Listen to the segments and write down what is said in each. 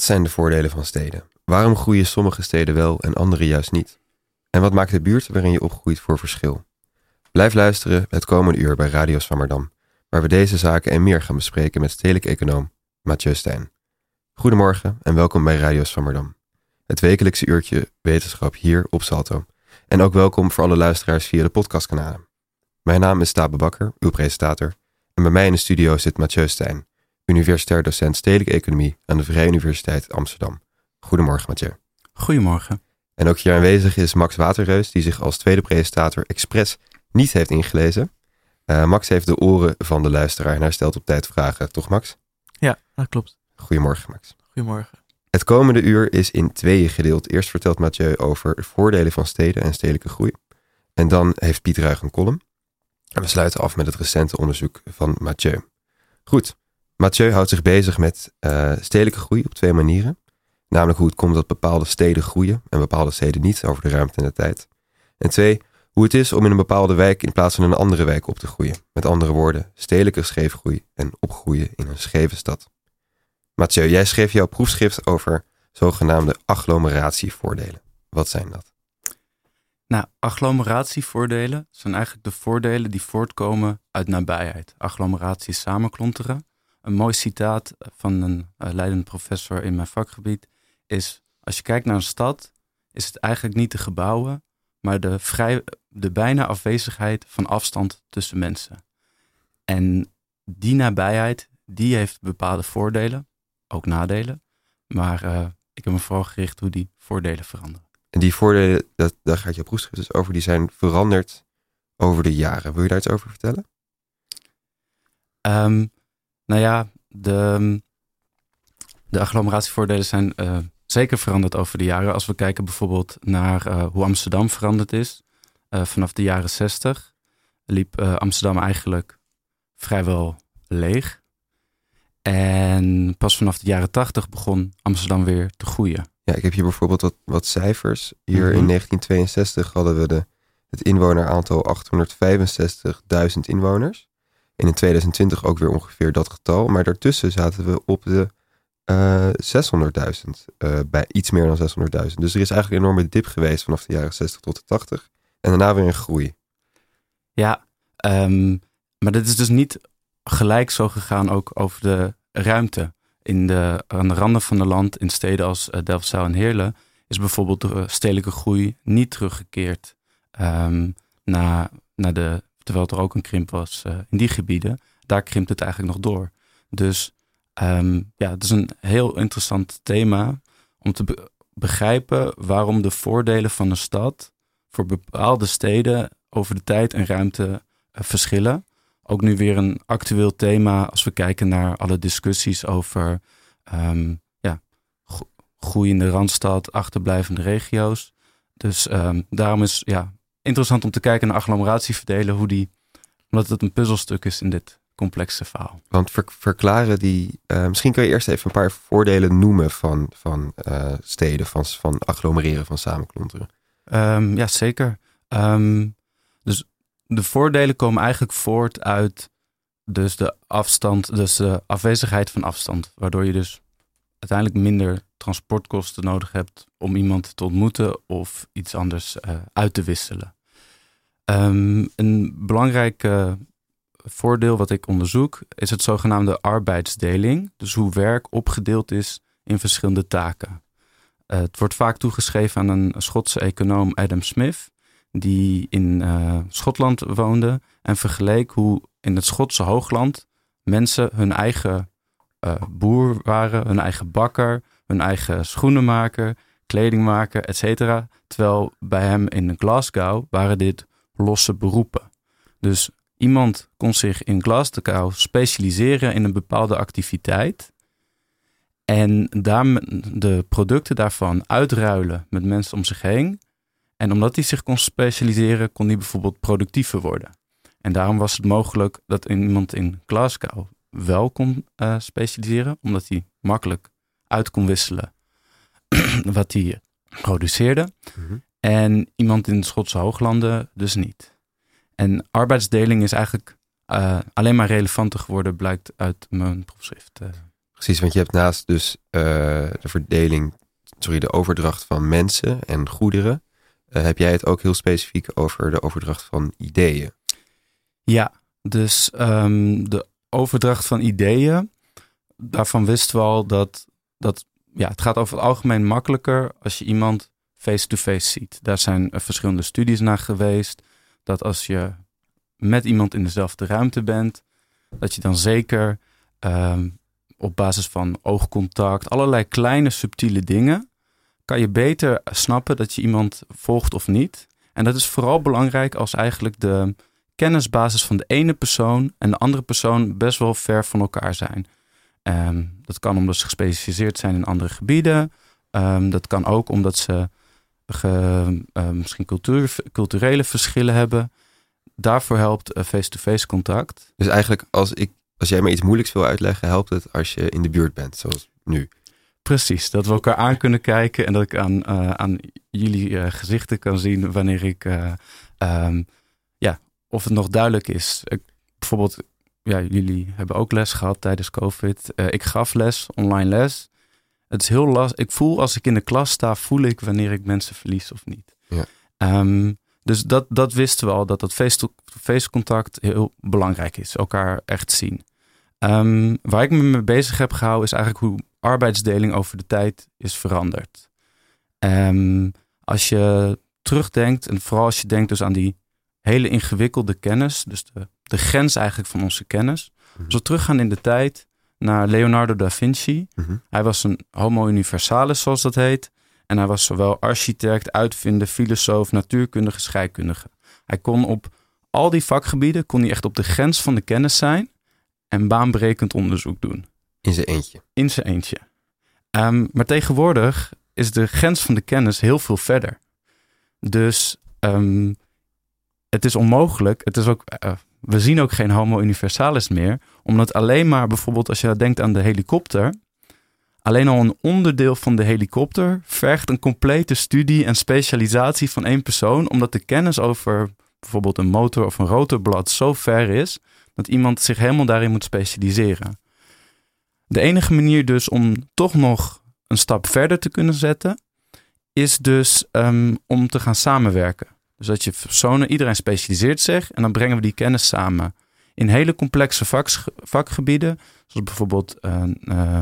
Wat zijn de voordelen van steden? Waarom groeien sommige steden wel en andere juist niet? En wat maakt de buurt waarin je opgroeit voor verschil? Blijf luisteren het komende uur bij Radio Swammerdam, waar we deze zaken en meer gaan bespreken met stedelijk econoom Mathieu Stijn. Goedemorgen en welkom bij Radio Swammerdam. Het wekelijkse uurtje wetenschap hier op Salto. En ook welkom voor alle luisteraars via de podcastkanalen. Mijn naam is Tabe Bakker, uw presentator. En bij mij in de studio zit Mathieu Stijn, universitair docent stedelijke economie aan de Vrije Universiteit Amsterdam. Goedemorgen Mathieu. Goedemorgen. En ook hier aanwezig is Max Waterreus, die zich als tweede presentator expres niet heeft ingelezen. Uh, Max heeft de oren van de luisteraar en hij stelt op tijd vragen, toch Max? Ja, dat klopt. Goedemorgen Max. Goedemorgen. Het komende uur is in tweeën gedeeld. Eerst vertelt Mathieu over de voordelen van steden en stedelijke groei. En dan heeft Piet Ruig een column. En we sluiten af met het recente onderzoek van Mathieu. Goed, Mathieu houdt zich bezig met uh, stedelijke groei op twee manieren. Namelijk hoe het komt dat bepaalde steden groeien en bepaalde steden niet over de ruimte en de tijd. En twee, hoe het is om in een bepaalde wijk in plaats van een andere wijk op te groeien. Met andere woorden, stedelijke scheefgroei en opgroeien in een scheve stad. Mathieu, jij schreef jouw proefschrift over zogenaamde agglomeratievoordelen. Wat zijn dat? Nou, agglomeratievoordelen zijn eigenlijk de voordelen die voortkomen uit nabijheid. Agglomeratie samenklonteren. Een mooi citaat van een uh, leidende professor in mijn vakgebied is: Als je kijkt naar een stad, is het eigenlijk niet de gebouwen, maar de, vrij, de bijna afwezigheid van afstand tussen mensen. En die nabijheid, die heeft bepaalde voordelen, ook nadelen. Maar uh, ik heb me vooral gericht hoe die voordelen veranderen. En die voordelen, dat, daar gaat je proefschrift dus over, die zijn veranderd over de jaren. Wil je daar iets over vertellen? Um, nou ja, de, de agglomeratievoordelen zijn uh, zeker veranderd over de jaren. Als we kijken bijvoorbeeld naar uh, hoe Amsterdam veranderd is. Uh, vanaf de jaren 60 liep Amsterdam eigenlijk vrijwel leeg. En pas vanaf de jaren 80 begon Amsterdam weer te groeien. Ja, ik heb hier bijvoorbeeld wat, wat cijfers. Hier mm -hmm. in 1962 hadden we de, het inwoneraantal 865.000 inwoners. In 2020 ook weer ongeveer dat getal. Maar daartussen zaten we op de uh, 600.000. Uh, bij iets meer dan 600.000. Dus er is eigenlijk een enorme dip geweest vanaf de jaren 60 tot de 80. En daarna weer een groei. Ja, um, maar dit is dus niet gelijk zo gegaan ook over de ruimte. In de, aan de randen van het land, in steden als uh, Delfzijl en Heerlen, is bijvoorbeeld de stedelijke groei niet teruggekeerd naar, naar de terwijl er ook een krimp was uh, in die gebieden, daar krimpt het eigenlijk nog door. Dus um, ja, het is een heel interessant thema om te be begrijpen waarom de voordelen van een stad voor bepaalde steden over de tijd en ruimte uh, verschillen. Ook nu weer een actueel thema als we kijken naar alle discussies over um, ja, groeiende randstad, achterblijvende regio's. Dus um, daarom is ja, interessant om te kijken naar agglomeratieverdelen, hoe die, omdat het een puzzelstuk is in dit complexe verhaal. Want ver, verklaren die, uh, misschien kun je eerst even een paar voordelen noemen van, van uh, steden, van, van agglomereren, van samenklonteren. Um, ja, zeker. Um, dus de voordelen komen eigenlijk voort uit dus de afstand, dus de afwezigheid van afstand, waardoor je dus uiteindelijk minder transportkosten nodig hebt om iemand te ontmoeten of iets anders uh, uit te wisselen. Um, een belangrijk uh, voordeel wat ik onderzoek is het zogenaamde arbeidsdeling. Dus hoe werk opgedeeld is in verschillende taken. Uh, het wordt vaak toegeschreven aan een Schotse econoom Adam Smith, die in Schotland woonde en vergeleek hoe in het Schotse hoogland mensen hun eigen boer waren, hun eigen bakker, hun eigen schoenenmaker, kledingmaker, etc. Terwijl bij hem in Glasgow waren dit losse beroepen. Dus iemand kon zich in Glasgow specialiseren in een bepaalde activiteit. En daar de producten daarvan uitruilen met mensen om zich heen. En omdat hij zich kon specialiseren, kon hij bijvoorbeeld productiever worden. En daarom was het mogelijk dat iemand in Glasgow wel kon uh, specialiseren, omdat hij makkelijk uit kon wisselen wat hij produceerde. -hmm. En iemand in de Schotse hooglanden dus niet. En arbeidsdeling is eigenlijk uh, alleen maar relevanter geworden, blijkt uit mijn proefschrift. Uh. Precies, want je hebt naast dus uh, de verdeling, sorry, de overdracht van mensen en goederen, uh, heb jij het ook heel specifiek over de overdracht van ideeën. Ja, dus um, de overdracht van ideeën, daarvan wisten we al dat, dat ja, het gaat over het algemeen makkelijker als je iemand face-to-face ziet. Daar zijn verschillende studies naar geweest. Dat als je met iemand in dezelfde ruimte bent, dat je dan zeker um, op basis van oogcontact, allerlei kleine subtiele dingen, kan je beter snappen dat je iemand volgt of niet. En dat is vooral belangrijk als eigenlijk de kennisbasis van de ene persoon en de andere persoon best wel ver van elkaar zijn. Um, dat kan omdat ze gespecialiseerd zijn in andere gebieden. Um, dat kan ook omdat ze ge, uh, misschien cultuur, culturele verschillen hebben. Daarvoor helpt face-to-face -face contact. Dus eigenlijk als, ik, als jij me iets moeilijks wil uitleggen, helpt het als je in de buurt bent, zoals nu. Precies, dat we elkaar aan kunnen kijken en dat ik aan, uh, aan jullie uh, gezichten kan zien wanneer ik, um, ja, of het nog duidelijk is. Ik, bijvoorbeeld, ja, jullie hebben ook les gehad tijdens COVID. ik gaf les, online les. Het is heel lastig. Ik voel als ik in de klas sta, voel ik wanneer ik mensen verlies of niet. Ja. Um, dus dat, dat wisten we al, dat dat face-to-face contact heel belangrijk is. Elkaar echt zien. Um, waar ik me mee bezig heb gehouden is eigenlijk hoe arbeidsdeling over de tijd is veranderd. Um, als je terugdenkt, en vooral als je denkt dus aan die hele ingewikkelde kennis, dus de, de grens eigenlijk van onze kennis. Mhm. Als we teruggaan in de tijd naar Leonardo da Vinci. Mhm. Hij was een homo universalis, zoals dat heet. En hij was zowel architect, uitvinder, filosoof, natuurkundige, scheikundige. Hij kon op al die vakgebieden, kon hij echt op de grens van de kennis zijn en baanbrekend onderzoek doen. In zijn eentje. In zijn eentje. Um, maar tegenwoordig is de grens van de kennis heel veel verder. Dus um, het is onmogelijk. Het is ook, uh, we zien ook geen homo universalis meer. Omdat alleen maar bijvoorbeeld als je denkt aan de helikopter. Alleen al een onderdeel van de helikopter vergt een complete studie en specialisatie van één persoon. Omdat de kennis over bijvoorbeeld een motor of een rotorblad zo ver is. Dat iemand zich helemaal daarin moet specialiseren. De enige manier dus om toch nog een stap verder te kunnen zetten, is dus um, om te gaan samenwerken. Dus dat je personen, iedereen specialiseert zich en dan brengen we die kennis samen. In hele complexe vak, vakgebieden, zoals bijvoorbeeld uh, uh,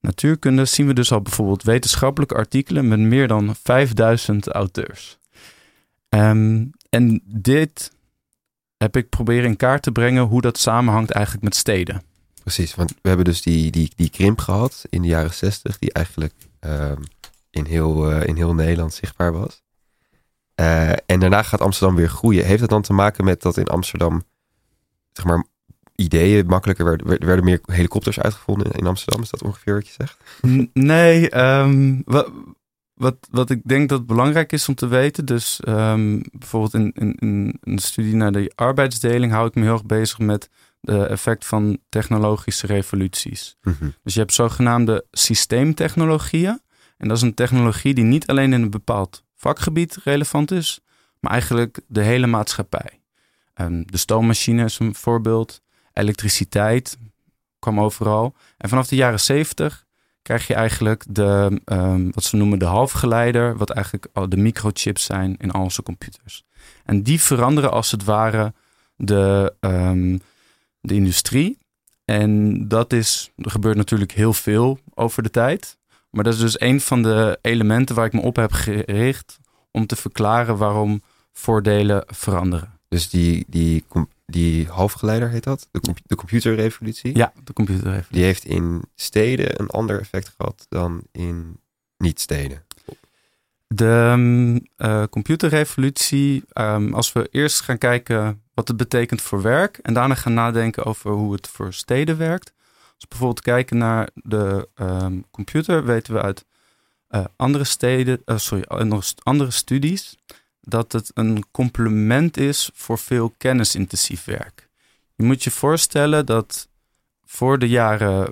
natuurkunde, zien we dus al bijvoorbeeld wetenschappelijke artikelen met meer dan 5000 auteurs. Um, en dit heb ik proberen in kaart te brengen hoe dat samenhangt eigenlijk met steden. Precies, want we hebben dus die, die, die krimp gehad in de jaren zestig, die eigenlijk uh, in, heel, uh, in heel Nederland zichtbaar was. Uh, en daarna gaat Amsterdam weer groeien. Heeft dat dan te maken met dat in Amsterdam, zeg maar, ideeën makkelijker werden, werden meer helikopters uitgevonden in Amsterdam? Is dat ongeveer wat je zegt? Nee, um, wat, wat, wat ik denk dat belangrijk is om te weten, dus um, bijvoorbeeld in, in, in een studie naar de arbeidsdeling hou ik me heel erg bezig met de effect van technologische revoluties. Mm -hmm. Dus je hebt zogenaamde systeemtechnologieën. En dat is een technologie die niet alleen in een bepaald vakgebied relevant is, maar eigenlijk de hele maatschappij. Um, de stoommachine is een voorbeeld. Elektriciteit kwam overal. En vanaf de jaren zeventig krijg je eigenlijk de, um, wat ze noemen de halfgeleider, wat eigenlijk de microchips zijn in al onze computers. En die veranderen als het ware de, um, de industrie. En dat is, er gebeurt natuurlijk heel veel over de tijd. Maar dat is dus een van de elementen waar ik me op heb gericht om te verklaren waarom voordelen veranderen. Dus die, die, die halfgeleider heet dat? De, de computerrevolutie? Ja, de computerrevolutie. Die heeft in steden een ander effect gehad dan in niet-steden. De um, uh, computerrevolutie, um, als we eerst gaan kijken wat het betekent voor werk en daarna gaan nadenken over hoe het voor steden werkt. Als we bijvoorbeeld kijken naar de um, computer, weten we uit uh, andere steden, uh, sorry, andere studies, dat het een complement is voor veel kennisintensief werk. Je moet je voorstellen dat voor de jaren,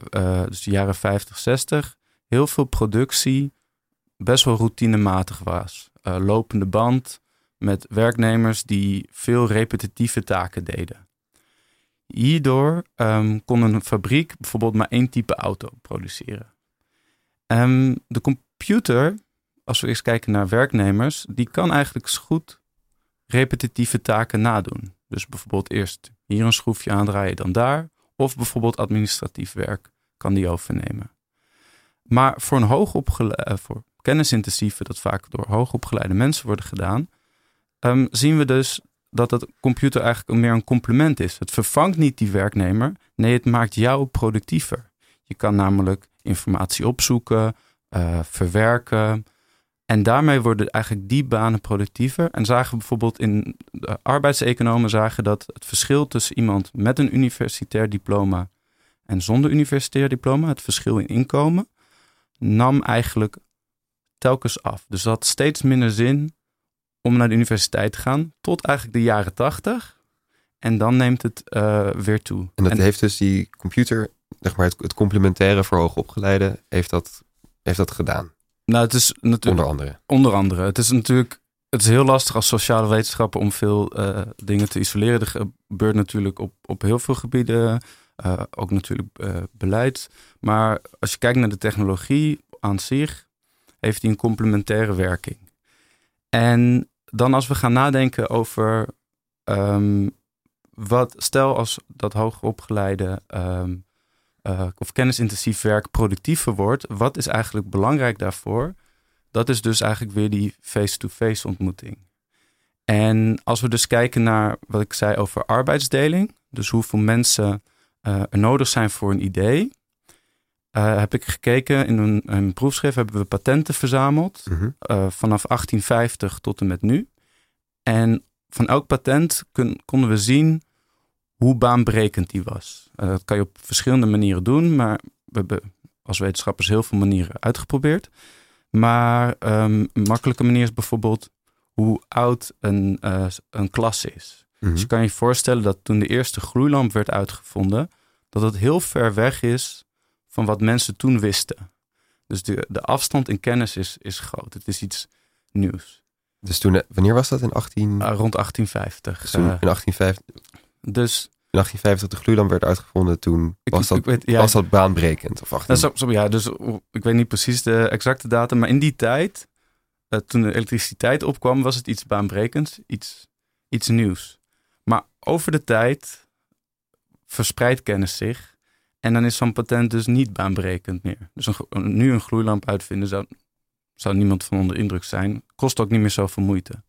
dus de jaren 50, 60, heel veel productie best wel routinematig was. Lopende band met werknemers die veel repetitieve taken deden. Hierdoor ehm, kon een fabriek bijvoorbeeld maar één type auto produceren. Ehm, de computer, als we eerst kijken naar werknemers, die kan eigenlijk goed repetitieve taken nadoen. Dus bijvoorbeeld eerst hier een schroefje aandraaien, dan daar. Of bijvoorbeeld administratief werk kan die overnemen. Maar voor een hoogopgeleide, voor kennisintensieve, dat vaak door hoogopgeleide mensen worden gedaan, ehm, zien we dus dat het computer eigenlijk meer een complement is. Het vervangt niet die werknemer, nee, het maakt jou productiever. Je kan namelijk informatie opzoeken, uh, verwerken. En daarmee worden eigenlijk die banen productiever. En zagen bijvoorbeeld in de arbeidseconomen zagen dat het verschil tussen iemand met een universitair diploma en zonder universitair diploma, het verschil in inkomen, nam eigenlijk telkens af. Dus dat had steeds minder zin om naar de universiteit te gaan, tot eigenlijk de jaren tachtig. En dan neemt het uh, weer toe. En dat heeft dus die computer, zeg maar, het, het complementaire voor hoogopgeleide, heeft dat, heeft dat gedaan. Nou, het is natuurlijk. Onder andere. Onder andere. Het is natuurlijk. Het is heel lastig als sociale wetenschapper om veel uh, dingen te isoleren. Er gebeurt natuurlijk op, op heel veel gebieden. Uh, ook natuurlijk beleid. Maar als je kijkt naar de technologie aan zich, heeft die een complementaire werking. En dan als we gaan nadenken over um, wat, stel als dat hoogopgeleide um, of kennisintensief werk productiever wordt, wat is eigenlijk belangrijk daarvoor? Dat is dus eigenlijk weer die face-to-face ontmoeting. En als we dus kijken naar wat ik zei over arbeidsdeling, dus hoeveel mensen uh, er nodig zijn voor een idee, uh, heb ik gekeken in een, een, proefschrift hebben we patenten verzameld uh, vanaf 1850 tot en met nu. En van elk patent kun, konden we zien hoe baanbrekend die was. Uh, dat kan je op verschillende manieren doen, maar we hebben als wetenschappers heel veel manieren uitgeprobeerd. Maar um, een makkelijke manier is bijvoorbeeld hoe oud een, uh, een klas is. Mm-hmm. Dus je kan je voorstellen dat toen de eerste gloeilamp werd uitgevonden, dat het heel ver weg is van wat mensen toen wisten. Dus de, de afstand in kennis is, is groot. Het is iets nieuws. Dus toen, wanneer was dat? In 18... Uh, rond 1850. Dus toen, uh, in 1850. Dus in 1850 de gloeilamp werd uitgevonden, toen was, dat, ik weet, ja, was dat baanbrekend? Of 18... nou, so, ja, dus ik weet niet precies de exacte datum, maar in die tijd, uh, toen de elektriciteit opkwam, was het iets baanbrekends, iets, iets nieuws. Maar over de tijd verspreidt kennis zich en dan is zo'n patent dus niet baanbrekend meer. Dus een, nu een gloeilamp uitvinden zou, zou niemand van onder indruk zijn. Kost ook niet meer zoveel moeite.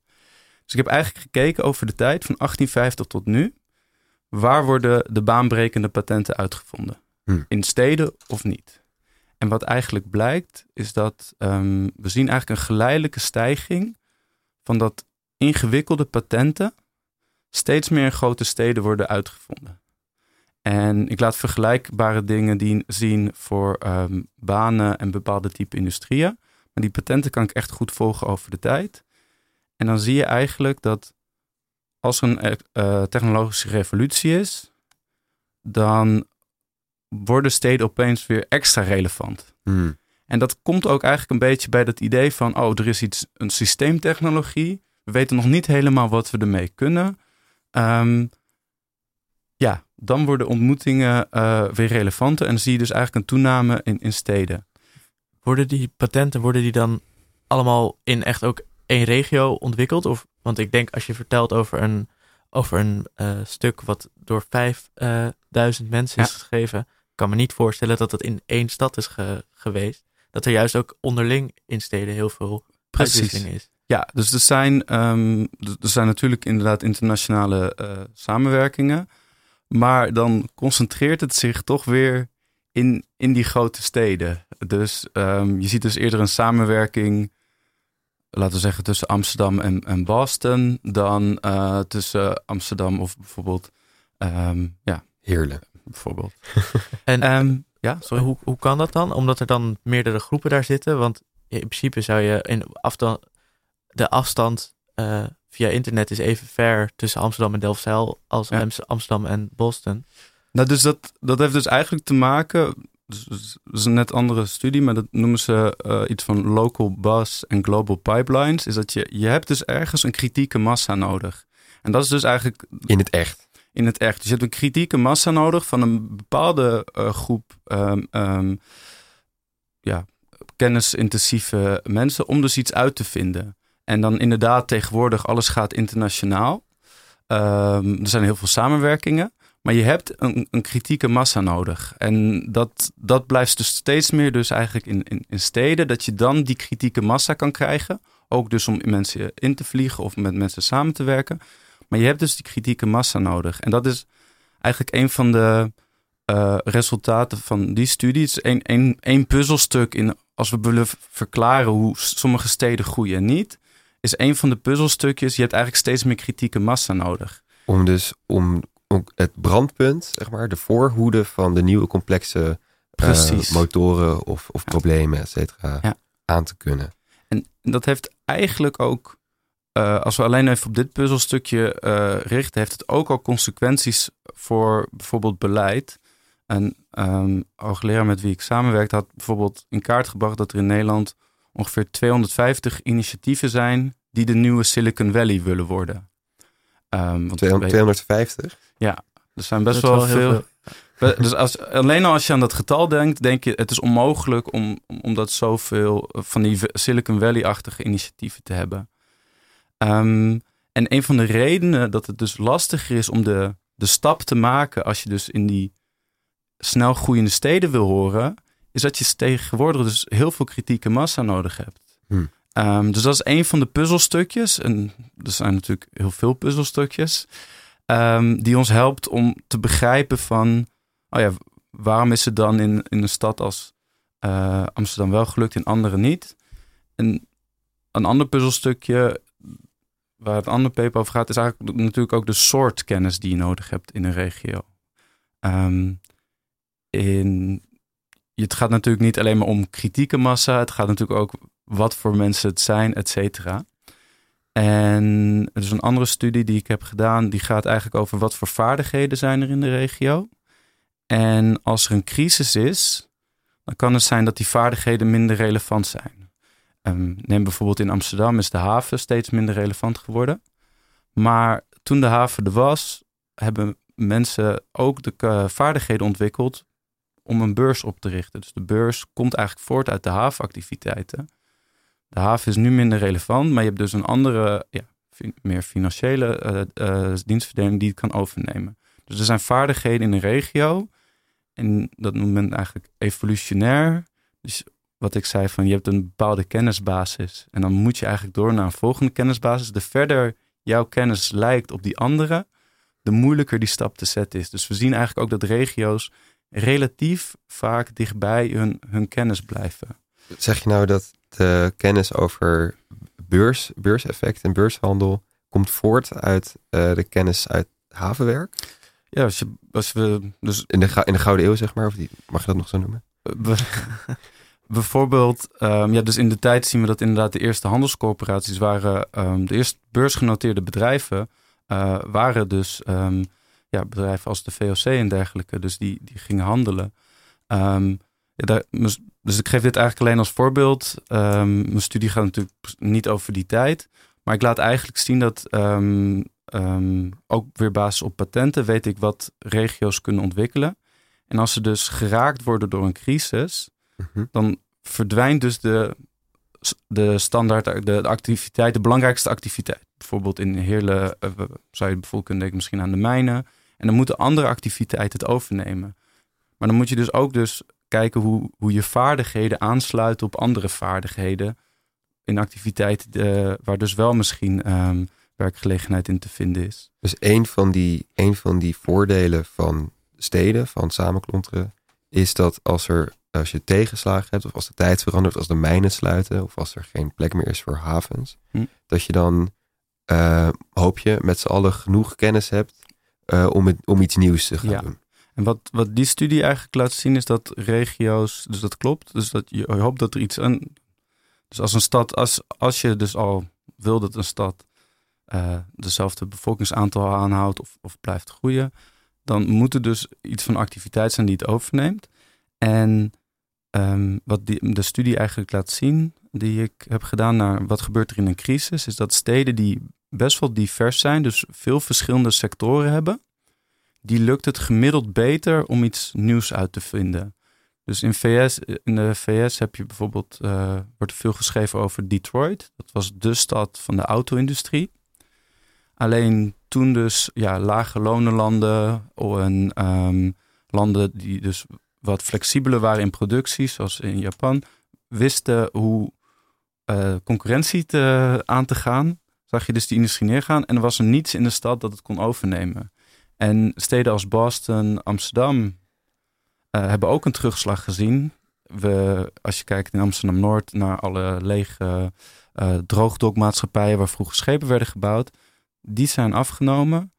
Dus ik heb eigenlijk gekeken over de tijd van 1850 tot nu. Waar worden de baanbrekende patenten uitgevonden? Hm. In steden of niet? En wat eigenlijk blijkt, is dat um, we zien eigenlijk een geleidelijke stijging van dat ingewikkelde patenten steeds meer in grote steden worden uitgevonden. En ik laat vergelijkbare dingen die zien voor um, banen en bepaalde type industrieën. Maar die patenten kan ik echt goed volgen over de tijd. En dan zie je eigenlijk dat als er een uh, technologische revolutie is, dan worden steden opeens weer extra relevant. Hmm. En dat komt ook eigenlijk een beetje bij dat idee van, oh, er is iets, een systeemtechnologie. We weten nog niet helemaal wat we ermee kunnen. Um, dan worden ontmoetingen uh, weer relevanter en zie je dus eigenlijk een toename in, in steden. Worden die patenten, worden die dan allemaal in echt ook één regio ontwikkeld? Of, want ik denk als je vertelt over een, over een uh, stuk wat door 5000 uh, mensen is ja. geschreven, kan me niet voorstellen dat het in één stad is ge, geweest. Dat er juist ook onderling in steden heel veel uitwisseling is. Ja, dus er zijn, um, er zijn natuurlijk inderdaad internationale uh, samenwerkingen. Maar dan concentreert het zich toch weer in, in die grote steden. Dus um, je ziet dus eerder een samenwerking, laten we zeggen, tussen Amsterdam en, en Boston, dan uh, tussen Amsterdam of bijvoorbeeld, um, ja. Heerlijk. Bijvoorbeeld. en um, ja, sorry. Hoe, hoe kan dat dan? Omdat er dan meerdere groepen daar zitten? Want in principe zou je in afstand, de afstand uh, via internet is even ver tussen Amsterdam en Delfzijl als ja. Amsterdam en Boston. Nou, dus dat, dat heeft dus eigenlijk te maken. Dus, dat is een net andere studie, maar dat noemen ze uh, iets van local bus en global pipelines. Is dat je, je hebt dus ergens een kritieke massa nodig. En dat is dus eigenlijk. In het echt. in het echt. Dus je hebt een kritieke massa nodig van een bepaalde uh, groep um, um, ja, kennisintensieve mensen om dus iets uit te vinden. En dan inderdaad tegenwoordig alles gaat internationaal. Um, er zijn heel veel samenwerkingen. Maar je hebt een, een, kritieke massa nodig. En dat, dat blijft dus steeds meer dus eigenlijk in, in, steden. Dat je dan die kritieke massa kan krijgen. Ook dus om mensen in te vliegen of met mensen samen te werken. Maar je hebt dus die kritieke massa nodig. En dat is eigenlijk een van de uh, resultaten van die studie. Het is één puzzelstuk in als we willen verklaren hoe sommige steden groeien en niet. Is een van de puzzelstukjes. Je hebt eigenlijk steeds meer kritieke massa nodig. Om dus om, om het brandpunt, zeg maar, de voorhoede van de nieuwe complexe uh, motoren of, of problemen, et cetera, ja. aan te kunnen. En dat heeft eigenlijk ook uh, als we alleen even op dit puzzelstukje uh, richten, heeft het ook al consequenties voor bijvoorbeeld beleid. En um, hoogleraar met wie ik samenwerkte had bijvoorbeeld in kaart gebracht dat er in Nederland ongeveer 250 initiatieven zijn die de nieuwe Silicon Valley willen worden. Um, want 250? Ja, er zijn best wel, veel. veel. Dus als, alleen al als je aan dat getal denkt, denk je het is onmogelijk om, om dat zoveel van die Silicon Valley-achtige initiatieven te hebben. Um, en een van de redenen dat het dus lastiger is om de, de stap te maken als je dus in die snel groeiende steden wil horen, is dat je tegenwoordig dus heel veel kritieke massa nodig hebt. Hmm. Um, dus dat is een van de puzzelstukjes. En er zijn natuurlijk heel veel puzzelstukjes. Um, die ons helpt om te begrijpen van, oh ja, waarom is het dan in, in een stad als uh, Amsterdam wel gelukt, in andere niet? En een ander puzzelstukje waar het andere paper over gaat, is eigenlijk natuurlijk ook de soort kennis die je nodig hebt in een regio. Um, in, het gaat natuurlijk niet alleen maar om kritieke massa, het gaat natuurlijk ook wat voor mensen het zijn, et cetera. En er is een andere studie die ik heb gedaan, die gaat eigenlijk over wat voor vaardigheden zijn er in de regio. En als er een crisis is, dan kan het zijn dat die vaardigheden minder relevant zijn. Um, neem bijvoorbeeld in Amsterdam is de haven steeds minder relevant geworden. Maar toen de haven er was, hebben mensen ook de vaardigheden ontwikkeld om een beurs op te richten. Dus de beurs komt eigenlijk voort uit de havenactiviteiten. De haven is nu minder relevant, maar je hebt dus een andere, ja, meer financiële uh, dienstverlening die het kan overnemen. Dus er zijn vaardigheden in een regio en dat noemt men eigenlijk evolutionair. Dus wat ik zei van je hebt een bepaalde kennisbasis en dan moet je eigenlijk door naar een volgende kennisbasis. De verder jouw kennis lijkt op die andere, de moeilijker die stap te zetten is. Dus we zien eigenlijk ook dat regio's relatief vaak dichtbij hun, hun kennis blijven. Zeg je nou dat de kennis over beurs, beurseffect en beurshandel komt voort uit uh, de kennis uit havenwerk? Ja, als, je, als we dus... In de, in de Gouden Eeuw, zeg maar, of die, mag je dat nog zo noemen? bijvoorbeeld, um, ja, dus in de tijd zien we dat inderdaad de eerste handelscorporaties waren, um, de eerste beursgenoteerde bedrijven, uh, waren dus um, ja, bedrijven als de VOC en dergelijke. Dus die, die gingen handelen. daar, dus ik geef dit eigenlijk alleen als voorbeeld. mijn studie gaat natuurlijk niet over die tijd. Maar ik laat eigenlijk zien dat ook weer basis op patenten weet ik wat regio's kunnen ontwikkelen. En als ze dus geraakt worden door een crisis, Mhm. Dan verdwijnt dus de, de standaard, de, de, activiteit, de belangrijkste activiteit. Bijvoorbeeld in Heerlen uh, zou je bijvoorbeeld kunnen denken misschien aan de mijnen. En dan moeten andere activiteiten het overnemen. Maar dan moet je dus ook dus kijken hoe, hoe je vaardigheden aansluiten op andere vaardigheden. In activiteiten de, waar dus wel misschien um, werkgelegenheid in te vinden is. Dus een van die, een van die voordelen van steden, van samenklonteren, is dat als er als je tegenslagen hebt, of als de tijd verandert, als de mijnen sluiten, of als er geen plek meer is voor havens, hm. dat je dan uh, hoop je met z'n allen genoeg kennis hebt uh, om, het, om iets nieuws te gaan ja. doen. En wat, wat die studie eigenlijk laat zien is dat regio's, dus dat klopt, dus dat je, hoopt dat er iets aan. Dus als een stad, als, als je dus al wil dat een stad uh, dezelfde bevolkingsaantal aanhoudt of, of blijft groeien, dan moet er dus iets van activiteit zijn die het overneemt. En Ehm, wat die, de studie eigenlijk laat zien, die ik heb gedaan naar wat gebeurt er in een crisis, is dat steden die best wel divers zijn, dus veel verschillende sectoren hebben, die lukt het gemiddeld beter om iets nieuws uit te vinden. Dus in, VS, in de VS heb je bijvoorbeeld, uh, wordt veel geschreven over Detroit. Dat was de stad van de auto-industrie. Alleen toen dus ja, lage lonenlanden en um, landen die dus wat flexibeler waren in productie, zoals in Japan, wisten hoe uh, concurrentie te, aan te gaan. Zag je dus die industrie neergaan en er was er niets in de stad dat het kon overnemen. En steden als Boston, Amsterdam uh, hebben ook een terugslag gezien. We, als je kijkt in Amsterdam-Noord naar alle lege uh, droogdokmaatschappijen waar vroeger schepen werden gebouwd. Die zijn afgenomen.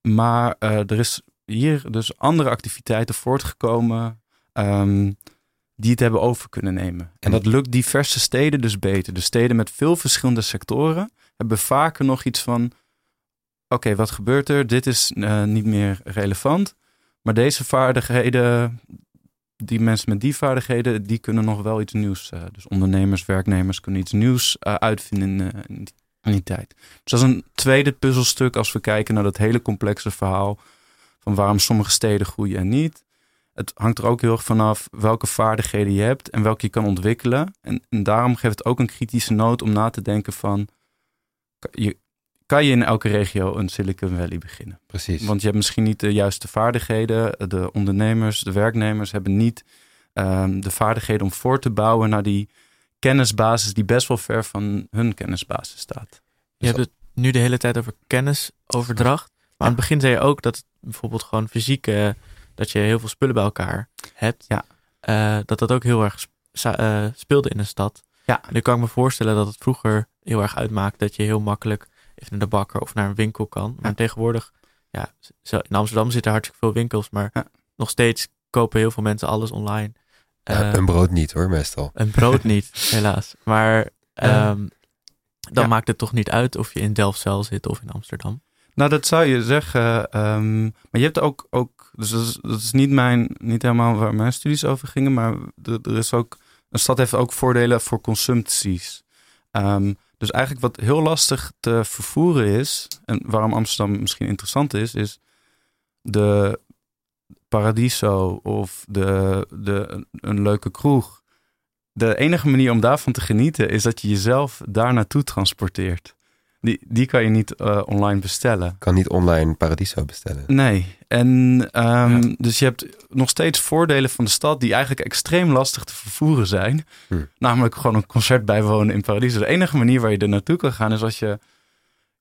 Maar uh, er is hier dus andere activiteiten voortgekomen um, die het hebben over kunnen nemen. En dat lukt diverse steden dus beter. De steden met veel verschillende sectoren hebben vaker nog iets van: oké, wat gebeurt er? Dit is uh, niet meer relevant. Maar deze vaardigheden, die mensen met die vaardigheden, die kunnen nog wel iets nieuws. Uh, dus ondernemers, werknemers kunnen iets nieuws uh, uitvinden in, in, die, in, die, tijd. Dus dat is een tweede puzzelstuk als we kijken naar dat hele complexe verhaal van waarom sommige steden groeien en niet. Het hangt er ook heel erg vanaf welke vaardigheden je hebt en welke je kan ontwikkelen. En, en daarom geeft het ook een kritische noot om na te denken van, je, kan je in elke regio een Silicon Valley beginnen. Precies. Want je hebt misschien niet de juiste vaardigheden. De ondernemers, de werknemers hebben niet um, de vaardigheden om voor te bouwen naar die kennisbasis die best wel ver van hun kennisbasis staat. Je hebt het nu de hele tijd over kennisoverdracht. Maar aan het begin zei je ook dat bijvoorbeeld gewoon fysiek, uh, dat je heel veel spullen bij elkaar hebt. Ja. Uh, dat dat ook heel erg uh, speelde in een stad. Ja. Nu kan ik me voorstellen dat het vroeger heel erg uitmaakt dat je heel makkelijk even naar de bakker of naar een winkel kan. Maar Ja. tegenwoordig, ja, zo- in Amsterdam zitten hartstikke veel winkels, maar Ja. nog steeds kopen heel veel mensen alles online. Ja, Eh, een brood niet hoor, meestal. een brood niet, helaas. Maar Eh, ehm, dan ja. maakt het toch niet uit of je in Delfzijl zit of in Amsterdam. Nou, dat zou je zeggen. ehm, maar je hebt ook, ook dus dat is, dat is niet, mijn, niet helemaal waar mijn studies over gingen, maar er, er is ook, een stad heeft ook voordelen voor consumpties. Ehm, dus eigenlijk wat heel lastig te vervoeren is, en waarom Amsterdam misschien interessant is, is de Paradiso of de, de, een leuke kroeg. De enige manier om daarvan te genieten is dat je jezelf daar naartoe transporteert. Die, die kan je niet eh, online bestellen. Kan niet online Paradiso bestellen. Nee. En ehm, Ja. dus je hebt nog steeds voordelen van de stad die eigenlijk extreem lastig te vervoeren zijn. Hm. Namelijk gewoon een concert bijwonen in Paradiso. De enige manier waar je er naartoe kan gaan is als je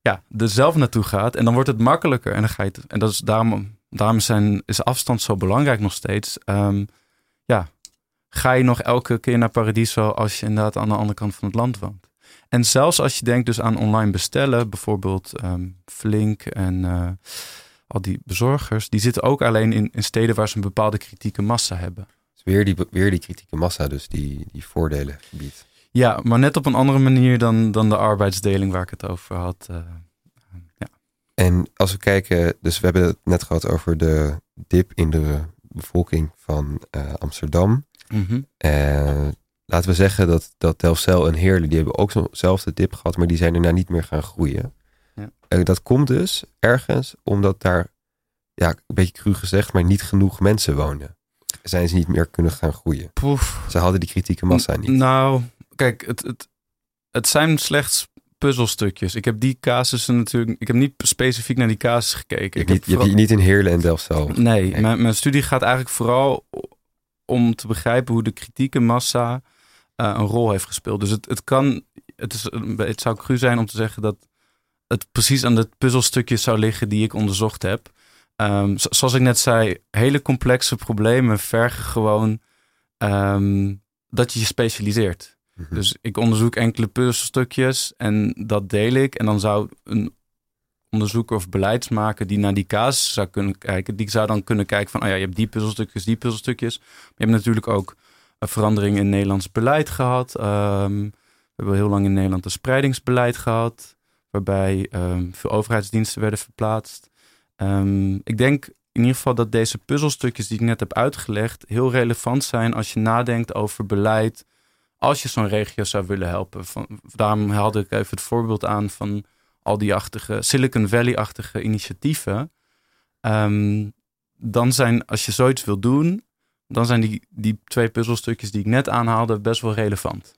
ja, er zelf naartoe gaat. En dan wordt het makkelijker. En, dan ga je het, en dat is daarom, daarom zijn, is afstand zo belangrijk nog steeds. Ehm, ja, ga je nog elke keer naar Paradiso als je inderdaad aan de andere kant van het land woont. En zelfs als je denkt dus aan online bestellen, bijvoorbeeld ehm, Flink en eh, al die bezorgers, die zitten ook alleen in, in steden waar ze een bepaalde kritieke massa hebben. Dus weer die, weer die kritieke massa, dus die, die voordelen biedt. Ja, maar net op een andere manier dan, dan de arbeidsdeling waar ik het over had. eh, ja. En als we kijken, dus we hebben het net gehad over de dip in de bevolking van eh, Amsterdam. Eh, laten we zeggen dat, dat Delfzijl en Heerlen, die hebben ook zo'nzelfde dip gehad, maar die zijn daarna niet meer gaan groeien. Ja. Eh, dat komt dus ergens omdat daar, ja, een beetje cru gezegd, maar niet genoeg mensen woonden. Zijn ze niet meer kunnen gaan groeien. Poef. Ze hadden die kritieke massa niet. Nou, kijk, het, het, het zijn slechts puzzelstukjes. Ik heb die casussen natuurlijk, ik heb niet specifiek naar die casus gekeken. je Ik hebt, niet, je in Heerlen en Delfzijl. Nee, Nee. Mijn, mijn studie gaat eigenlijk vooral om te begrijpen hoe de kritieke massa een rol heeft gespeeld. Dus het, het kan, het, is, het zou cru zijn om te zeggen dat het precies aan de puzzelstukjes zou liggen die ik onderzocht heb. Ehm, zo- zoals ik net zei, hele complexe problemen vergen gewoon ehm, dat je je specialiseert. Mhm. Dus ik onderzoek enkele puzzelstukjes en dat deel ik. En dan zou een onderzoeker of beleidsmaker die naar die casus zou kunnen kijken, die zou dan kunnen kijken van, oh ja, je hebt die puzzelstukjes, die puzzelstukjes. Maar je hebt natuurlijk ook verandering in Nederlands beleid gehad. Ehm, we hebben heel lang in Nederland een spreidingsbeleid gehad, waarbij ehm, veel overheidsdiensten werden verplaatst. Ehm, ik denk in ieder geval dat deze puzzelstukjes die ik net heb uitgelegd heel relevant zijn als je nadenkt over beleid als je zo'n regio zou willen helpen. Daarom haalde ik even het voorbeeld aan van al die achtige Silicon Valley-achtige initiatieven. Dan zijn, als je zoiets wil doen, dan zijn die, die twee puzzelstukjes die ik net aanhaalde best wel relevant.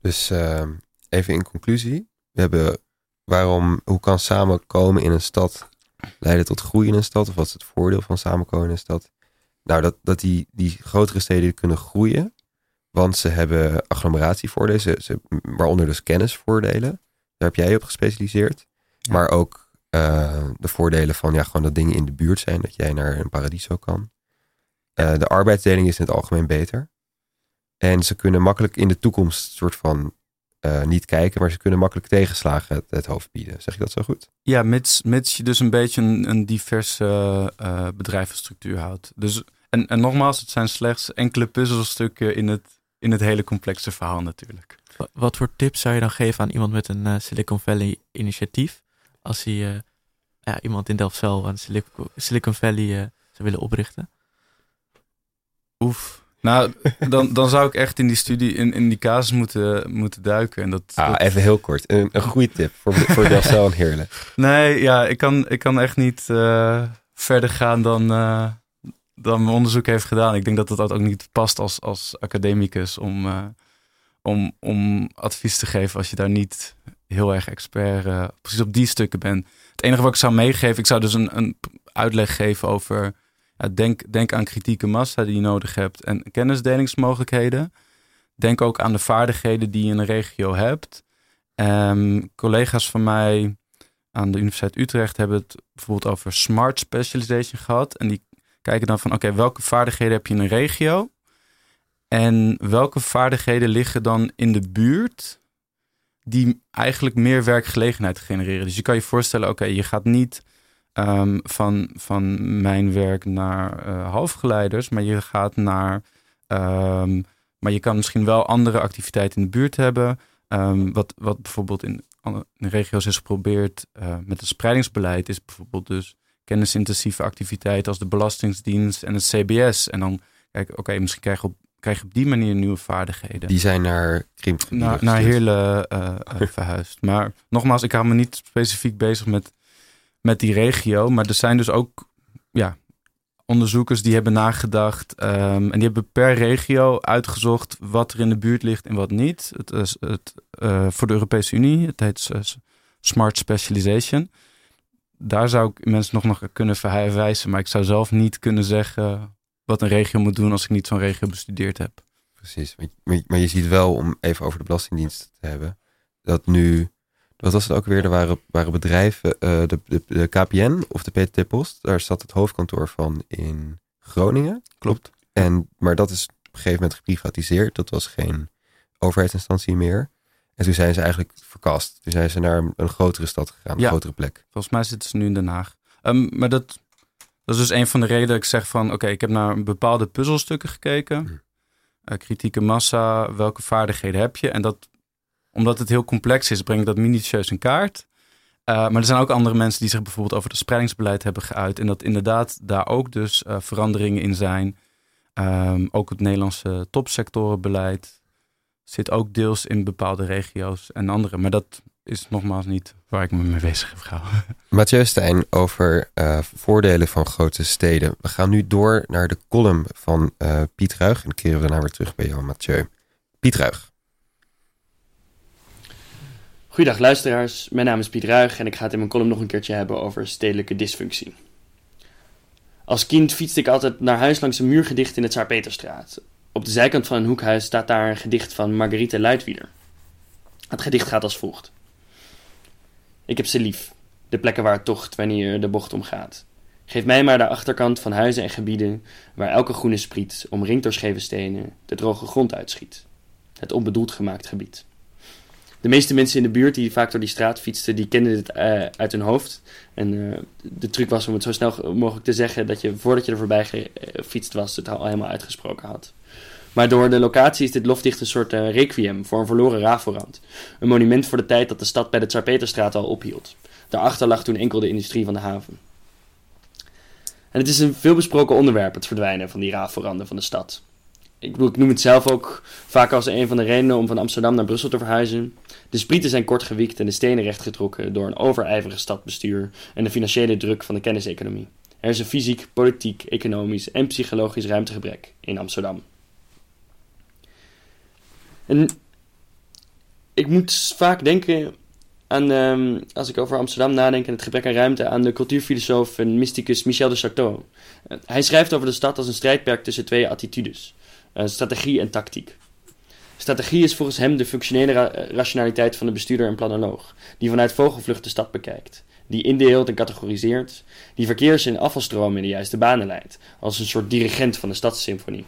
Dus uh, even in conclusie. We hebben waarom, hoe kan samenkomen in een stad leiden tot groei in een stad? Of wat is het voordeel van samenkomen in een stad? Nou, dat, dat die, die grotere steden kunnen groeien. Want ze hebben agglomeratievoordelen, ze, ze, waaronder dus kennisvoordelen. Daar heb jij je op gespecialiseerd. Maar ook uh, de voordelen van ja, gewoon dat dingen in de buurt zijn. Dat jij naar een paradiso kan. Uh, de arbeidsdeling is in het algemeen beter. En ze kunnen makkelijk in de toekomst soort van uh, niet kijken, maar ze kunnen makkelijk tegenslagen het, het, hoofd bieden. Zeg ik dat zo goed? Ja, mits, mits je dus een beetje een, een diverse uh, bedrijfsstructuur houdt. Dus, en, en nogmaals, het zijn slechts enkele puzzelstukken in het, in het hele complexe verhaal natuurlijk. Wat voor tips zou je dan geven aan iemand met een uh, Silicon Valley initiatief? Als hij uh, ja, iemand in Delft-Cel aan Silicon, Silicon Valley uh, zou willen oprichten? Oef. Nou, dan, dan zou ik echt in die studie, in, in die casus moeten, moeten duiken. En dat, ah, dat... Even heel kort. Een, een goede tip voor, voor Delft-Cel en Heerlen. Nee, ja, ik kan, ik kan echt niet verder gaan dan dan mijn onderzoek heeft gedaan. Ik denk dat dat ook niet past als, als academicus om, uh, om, om advies te geven als je daar niet heel erg expert precies op die stukken bent. Het enige wat ik zou meegeven, ik zou dus een, een uitleg geven over denk, denk aan kritieke massa die je nodig hebt en kennisdelingsmogelijkheden. Denk ook aan de vaardigheden die je in een regio hebt. Um, collega's van mij aan de Universiteit Utrecht hebben het bijvoorbeeld over smart specialization gehad. En die kijken dan van oké, welke vaardigheden heb je in een regio? En welke vaardigheden liggen dan in de buurt die eigenlijk meer werkgelegenheid genereren? Dus je kan je voorstellen, oké, je gaat niet um, van, van mijn werk naar uh, halfgeleiders, maar je gaat naar. Um, maar je kan misschien wel andere activiteiten in de buurt hebben. Um, wat, wat bijvoorbeeld in, in regio's is geprobeerd uh, met het spreidingsbeleid, is bijvoorbeeld dus kennisintensieve activiteiten als de Belastingdienst en het CBS. En dan kijk, oké, misschien krijg je, op, krijg je op die manier nieuwe vaardigheden. Die zijn naar Krimp Naar, naar Heerlen uh, verhuisd. Maar nogmaals, ik hou me niet specifiek bezig met, met die regio. Maar er zijn dus ook ja, onderzoekers die hebben nagedacht. Um, en die hebben per regio uitgezocht wat er in de buurt ligt en wat niet. Het is het, uh, voor de Europese Unie. Het heet Smart Specialization daar zou ik mensen nog, nog kunnen verwijzen. Maar ik zou zelf niet kunnen zeggen wat een regio moet doen als ik niet zo'n regio bestudeerd heb. Precies. Maar je ziet wel, om even over de Belastingdienst te hebben, dat nu, wat was het ook weer? Er waren, waren bedrijven, uh, de, de, de, KPN of de PTT Post, daar zat het hoofdkantoor van in Groningen. Klopt. En, maar dat is op een gegeven moment geprivatiseerd. Dat was geen overheidsinstantie meer. En toen zijn ze eigenlijk verkast. Toen zijn ze naar een, grotere stad gegaan, een grotere plek. Volgens mij zitten ze nu in Den Haag. Um, maar dat, dat is dus een van de redenen dat ik zeg van... oké, ik heb naar bepaalde puzzelstukken gekeken. Hm. Uh, kritieke massa, welke vaardigheden heb je? En dat, omdat het heel complex is, breng ik dat minutieus in kaart. Uh, maar er zijn ook andere mensen die zich bijvoorbeeld over het spreidingsbeleid hebben geuit. En dat inderdaad daar ook dus uh, veranderingen in zijn. Um, ook het Nederlandse topsectorenbeleid zit ook deels in bepaalde regio's en andere. Maar dat is nogmaals niet waar ik me mee bezig heb gehouden. Mathieu Stijn over uh, voordelen van grote steden. We gaan nu door naar de column van Piet Ruig. En keren we daarna weer terug bij jou, Mathieu. Piet Ruig. Goedendag luisteraars, mijn naam is Piet Ruig en ik ga het in mijn column nog een keertje hebben over stedelijke dysfunctie. Als kind fietste ik altijd naar huis langs een muurgedicht in de Tsaar-Peterstraat. Op de zijkant van een hoekhuis staat daar een gedicht van Marguerite Luitwieder. Het gedicht gaat als volgt. Ik heb ze lief, de plekken waar het tocht wanneer de bocht omgaat. Geef mij maar de achterkant van huizen en gebieden waar elke groene spriet, omringd door scheve stenen, de droge grond uitschiet. Het onbedoeld gemaakt gebied. De meeste mensen in de buurt die vaak door die straat fietsten, die kenden dit uh, uit hun hoofd. En uh, de truc was om het zo snel mogelijk te zeggen dat je voordat je er voorbij gefietst was, het al helemaal uitgesproken had. Maar door de locatie is dit lofdicht een soort requiem voor een verloren Raforand. Een monument voor de tijd dat de stad bij de Tsar-Peterstraat al ophield. Daarachter lag toen enkel de industrie van de haven. En het is een veelbesproken onderwerp, het verdwijnen van die Raforanden van de stad. Ik noem het zelf ook vaak als een van de redenen om van Amsterdam naar Brussel te verhuizen. De sprieten zijn kort gewiekt en de stenen rechtgetrokken door een overijverig stadbestuur en de financiële druk van de kenniseconomie. Er is een fysiek, politiek, economisch en psychologisch ruimtegebrek in Amsterdam. En ik moet vaak denken aan, ehm, als ik over Amsterdam nadenk en het gebrek aan ruimte, aan de cultuurfilosoof en mysticus Michel de Certeau. Uh, hij schrijft over de stad als een strijdperk tussen twee attitudes, uh, strategie en tactiek. Strategie is volgens hem de functionele ra rationaliteit van de bestuurder en planoloog, die vanuit vogelvlucht de stad bekijkt, die indeelt en categoriseert, die verkeers- en afvalstromen in de juiste banen leidt, als een soort dirigent van de stadssymfonie.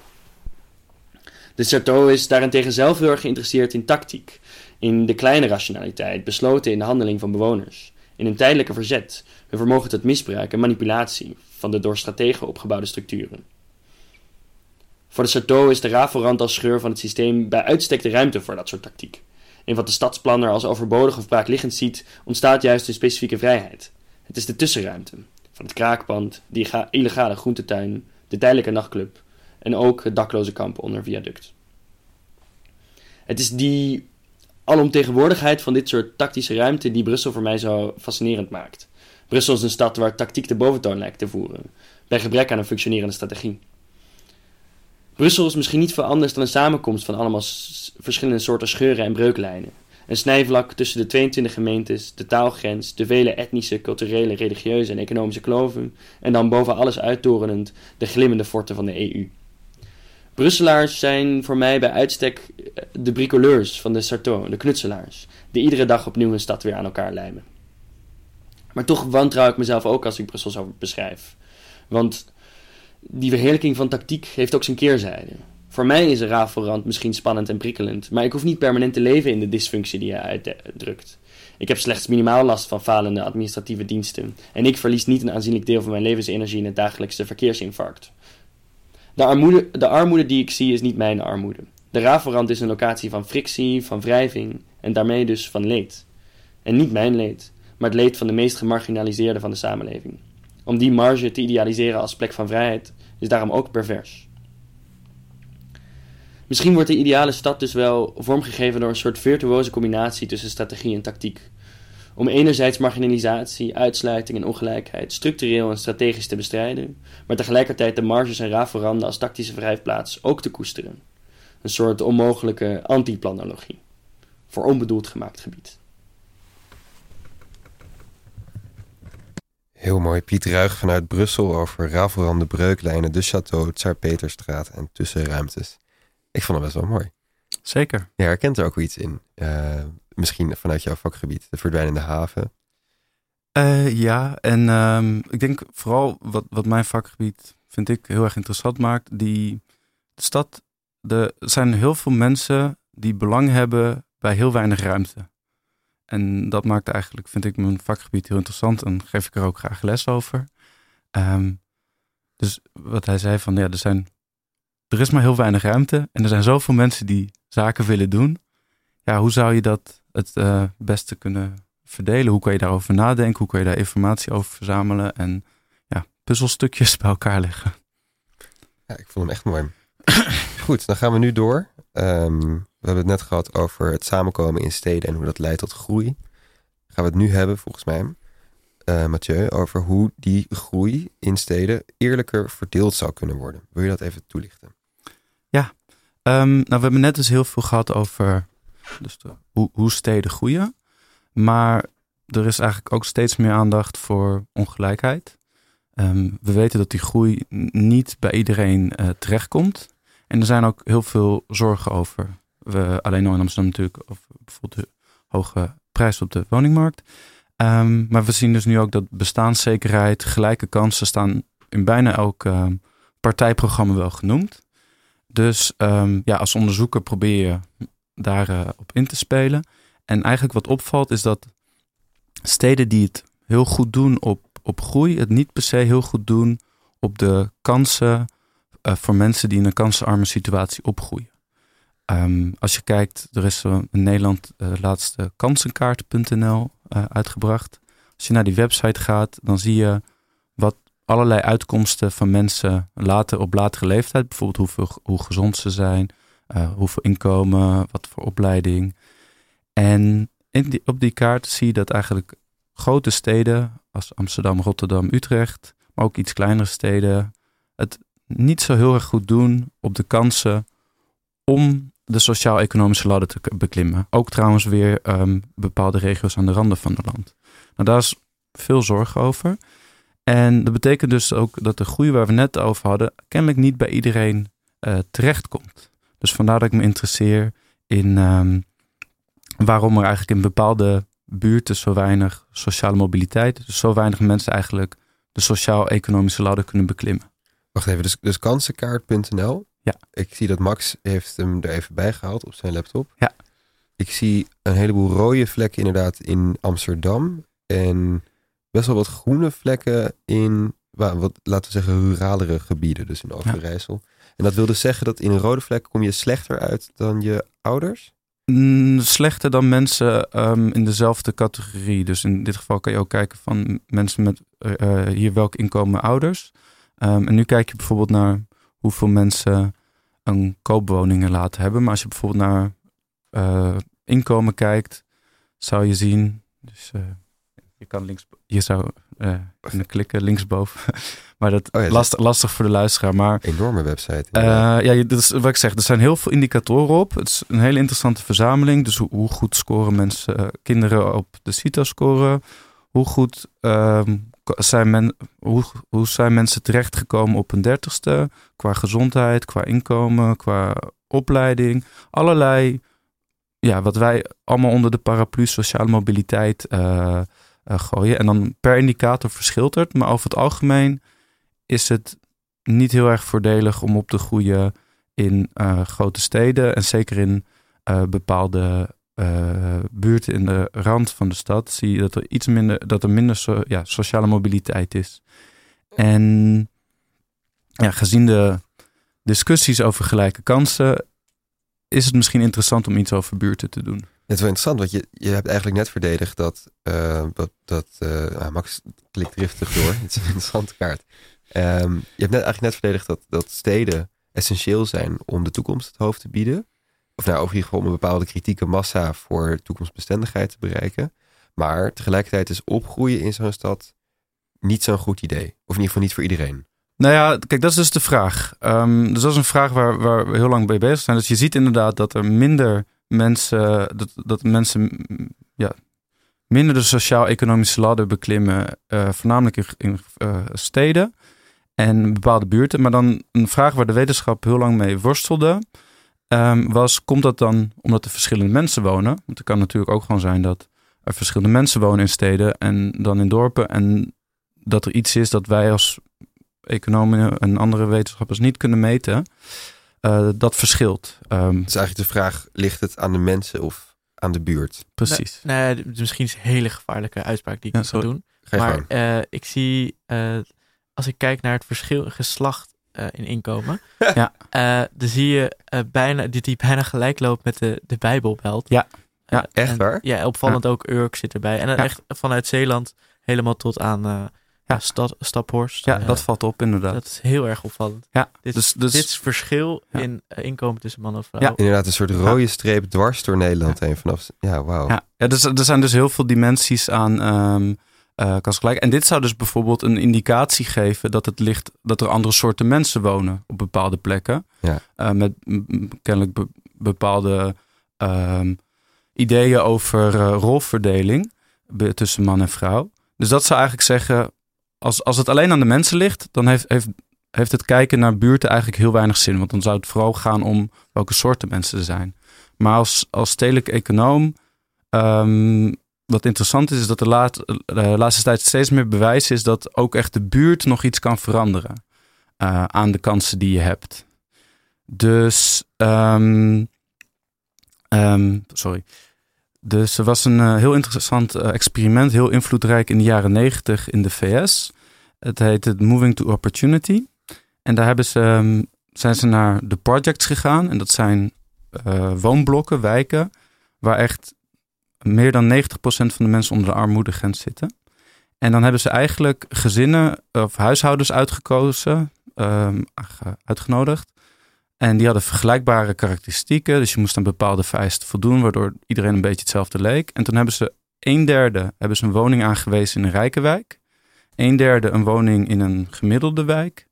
De Certeau is daarentegen zelf heel erg geïnteresseerd in tactiek, in de kleine rationaliteit, besloten in de handeling van bewoners, in een tijdelijke verzet, hun vermogen tot misbruik en manipulatie van de door strategen opgebouwde structuren. Voor de Certeau is de rafelrand als scheur van het systeem bij uitstek de ruimte voor dat soort tactiek. In wat de stadsplanner als overbodig of braakliggend ziet, ontstaat juist een specifieke vrijheid. Het is de tussenruimte, van het kraakpand, de illegale groentetuin, de tijdelijke nachtclub en ook het dakloze kamp onder viaduct. Het is die alomtegenwoordigheid van dit soort tactische ruimte die Brussel voor mij zo fascinerend maakt. Brussel is een stad waar tactiek de boventoon lijkt te voeren, bij gebrek aan een functionerende strategie. Brussel is misschien niet veel anders dan een samenkomst van allemaal verschillende soorten scheuren en breuklijnen. Een snijvlak tussen de 22 gemeentes, de taalgrens, de vele etnische, culturele, religieuze en economische kloven en dan boven alles uittorenend de glimmende forten van de EU. Brusselaars zijn voor mij bij uitstek eh, de bricoleurs van de Sarto, de knutselaars, die iedere dag opnieuw hun stad weer aan elkaar lijmen. Maar toch wantrouw ik mezelf ook als ik Brussel zo beschrijf. Want die verheerlijking van tactiek heeft ook zijn keerzijde. Voor mij is een rafelrand misschien spannend en prikkelend, maar ik hoef niet permanent te leven in de dysfunctie die hij uitdrukt. Ik heb slechts minimaal last van falende administratieve diensten en ik verlies niet een aanzienlijk deel van mijn levensenergie in het dagelijkse verkeersinfarct. De armoede, de armoede die ik zie is niet mijn armoede. De rafelrand is een locatie van frictie, van wrijving en daarmee dus van leed. En niet mijn leed, maar het leed van de meest gemarginaliseerden van de samenleving. Om die marge te idealiseren als plek van vrijheid is daarom ook pervers. Misschien wordt de ideale stad dus wel vormgegeven door een soort virtuoze combinatie tussen strategie en tactiek. Om enerzijds marginalisatie, uitsluiting en ongelijkheid structureel en strategisch te bestrijden, maar tegelijkertijd de marges en rafelranden als tactische vrijplaats ook te koesteren. Een soort onmogelijke antiplanologie. Voor onbedoeld gemaakt gebied. Heel mooi. Piet Ruig vanuit Brussel over rafelranden, breuklijnen, de château, Tsar Peterstraat en tussenruimtes. Ik vond het best wel mooi. Zeker. Je herkent er ook iets in. Uh, misschien vanuit jouw vakgebied, de verdwijnende haven. Uh, ja, en um, ik denk vooral wat, wat mijn vakgebied vind ik heel erg interessant maakt. Die de stad, de, er zijn heel veel mensen die belang hebben bij heel weinig ruimte. En dat maakt eigenlijk, vind ik, mijn vakgebied heel interessant en geef ik er ook graag les over. Um, dus wat hij zei van ja, er zijn er is maar heel weinig ruimte en er zijn zoveel mensen die zaken willen doen. Ja, hoe zou je dat het uh, beste kunnen verdelen? Hoe kan je daarover nadenken? Hoe kan je daar informatie over verzamelen en ja, puzzelstukjes bij elkaar leggen? Ja, ik vond hem echt mooi. Goed, dan gaan we nu door. Um, we hebben het net gehad over het samenkomen in steden en hoe dat leidt tot groei. Gaan we het nu hebben, volgens mij, uh, Mathieu, over hoe die groei in steden eerlijker verdeeld zou kunnen worden. Wil je dat even toelichten? Ja, um, nou, we hebben net dus heel veel gehad over dus hoe, hoe steden groeien. Maar er is eigenlijk ook steeds meer aandacht voor ongelijkheid. Um, we weten dat die groei niet bij iedereen uh, terechtkomt. En er zijn ook heel veel zorgen over. We, alleen al in Amsterdam natuurlijk, of bijvoorbeeld de hoge prijs op de woningmarkt. Um, maar we zien dus nu ook dat bestaanszekerheid, gelijke kansen staan in bijna elk uh, partijprogramma wel genoemd. Dus um, ja, als onderzoeker probeer je daarop uh, op in te spelen. En eigenlijk wat opvalt is dat steden die het heel goed doen op, op groei, het niet per se heel goed doen op de kansen uh, voor mensen die in een kansenarme situatie opgroeien. Um, als je kijkt, er is in Nederland uh, laatste kansenkaart.nl uh, uitgebracht. Als je naar die website gaat, dan zie je wat allerlei uitkomsten van mensen later op latere leeftijd. Bijvoorbeeld hoeveel, hoe gezond ze zijn, hoeveel inkomen, wat voor opleiding. En die, op die kaart zie je dat eigenlijk grote steden als Amsterdam, Rotterdam, Utrecht, maar ook iets kleinere steden, het niet zo heel erg goed doen op de kansen om de sociaal-economische ladder te beklimmen. Ook trouwens weer um, bepaalde regio's aan de randen van het land. Nou, daar is veel zorg over. En dat betekent dus ook dat de groei waar we net over hadden, kennelijk niet bij iedereen uh, terechtkomt. Dus vandaar dat ik me interesseer in um, waarom er eigenlijk in bepaalde buurten zo weinig sociale mobiliteit, dus zo weinig mensen eigenlijk de sociaal-economische ladder kunnen beklimmen. Wacht even, dus, dus kansenkaart.nl. Ja. Ik zie dat Max heeft hem er even bij gehaald op zijn laptop. Ja. Ik zie een heleboel rode vlekken inderdaad in Amsterdam. En best wel wat groene vlekken in, wat, laten we zeggen, ruralere gebieden. Dus in Overijssel. En dat wil dus zeggen dat in een rode vlek kom je slechter uit dan je ouders? Mm, slechter dan mensen um, in dezelfde categorie. Dus in dit geval kan je ook kijken van mensen met uh, hier welk inkomen ouders. Um, en nu kijk je bijvoorbeeld naar hoeveel mensen een koopwoningen laten hebben. Maar als je bijvoorbeeld naar uh, inkomen kijkt, zou je zien. Dus uh, je kan links, je zou uh, kunnen klikken linksboven. maar dat is oh ja, last, lastig voor de luisteraar. Maar, enorme website. Uh, ja, dat is wat ik zeg. Er zijn heel veel indicatoren op. Het is een hele interessante verzameling. Dus hoe, hoe goed scoren mensen, kinderen op de CITO-score? Hoe goed um, men, hoe, hoe zijn mensen terechtgekomen op een dertigste? Qua gezondheid, qua inkomen, qua opleiding. Allerlei, ja, wat wij allemaal onder de paraplu sociale mobiliteit uh, uh, gooien. En dan per indicator verschilt het. Maar over het algemeen is het niet heel erg voordelig om op te groeien in uh, grote steden. En zeker in bepaalde uh, buurten in de rand van de stad zie je dat er iets minder, dat er minder ja, sociale mobiliteit is. En ja, gezien de discussies over gelijke kansen, is het misschien interessant om iets over buurten te doen. Het is wel interessant, want je, je hebt eigenlijk net verdedigd dat, uh, dat, dat uh, Max klikt driftig door, het is een interessante kaart. Um, je hebt net, eigenlijk net verdedigd dat, dat steden essentieel zijn om de toekomst het hoofd te bieden of nou, over om een bepaalde kritieke massa voor toekomstbestendigheid te bereiken. Maar tegelijkertijd is opgroeien in zo'n stad niet zo'n goed idee. Of in ieder geval niet voor iedereen. Nou ja, kijk, dat is dus de vraag. Um, dus dat is een vraag waar, waar we heel lang mee bezig zijn. Dus je ziet inderdaad dat er minder mensen, dat, dat mensen ja, minder de sociaal-economische ladder beklimmen, uh, voornamelijk in, uh, steden en bepaalde buurten. Maar dan een vraag waar de wetenschap heel lang mee worstelde, um, was: komt dat dan omdat er verschillende mensen wonen? Want het kan natuurlijk ook gewoon zijn dat er verschillende mensen wonen in steden en dan in dorpen. En dat er iets is dat wij als economen en andere wetenschappers niet kunnen meten. Uh, dat verschilt. Um, dus eigenlijk de vraag: ligt het aan de mensen of aan de buurt? Precies. Nee, nee misschien is een hele gevaarlijke uitspraak die ik ja, zou doen. Maar uh, ik zie, uh, als ik kijk naar het verschil geslacht uh, in inkomen. ja. Uh, dan zie je uh, bijna, die, die bijna gelijk loopt met de, de Bijbelbelt. Ja, ja echt en, waar? Ja, opvallend ja. ook Urk zit erbij. En dan echt vanuit Zeeland helemaal tot aan ja, stad, Staphorst. Ja, dat valt op inderdaad. Dat is heel erg opvallend. Ja, dit, dus, dus, dit is verschil in inkomen tussen man en vrouw. Ja, inderdaad een soort rode streep dwars door Nederland heen vanaf. Ja, wauw. Ja, ja dus, er zijn dus heel veel dimensies aan... Um, uh, gelijk. En dit zou dus bijvoorbeeld een indicatie geven dat het ligt dat er andere soorten mensen wonen op bepaalde plekken. Ja. Uh, met kennelijk be bepaalde uh, ideeën over uh, rolverdeling tussen man en vrouw. Dus dat zou eigenlijk zeggen, als, als het alleen aan de mensen ligt, dan heeft, heeft, heeft het kijken naar buurten eigenlijk heel weinig zin. Want dan zou het vooral gaan om welke soorten mensen er zijn. Maar als, als stedelijk econoom um, wat interessant is, is dat de, laat, de laatste tijd steeds meer bewijs is dat ook echt de buurt nog iets kan veranderen uh, aan de kansen die je hebt. Dus, um, um, sorry. Dus er was een uh, heel interessant experiment, heel invloedrijk in de jaren negentig in de VS. Het heet het Moving to Opportunity. En daar hebben ze, um, zijn ze naar de projects gegaan. En dat zijn woonblokken, wijken, waar echt meer dan 90% van de mensen onder de armoedegrens zitten. En dan hebben ze eigenlijk gezinnen of huishoudens uitgekozen, ehm, uitge- uitgenodigd. En die hadden vergelijkbare karakteristieken. Dus je moest aan bepaalde vereisten voldoen, waardoor iedereen een beetje hetzelfde leek. En toen hebben ze een derde hebben ze een woning aangewezen in een rijke wijk. Een derde een woning in een gemiddelde wijk.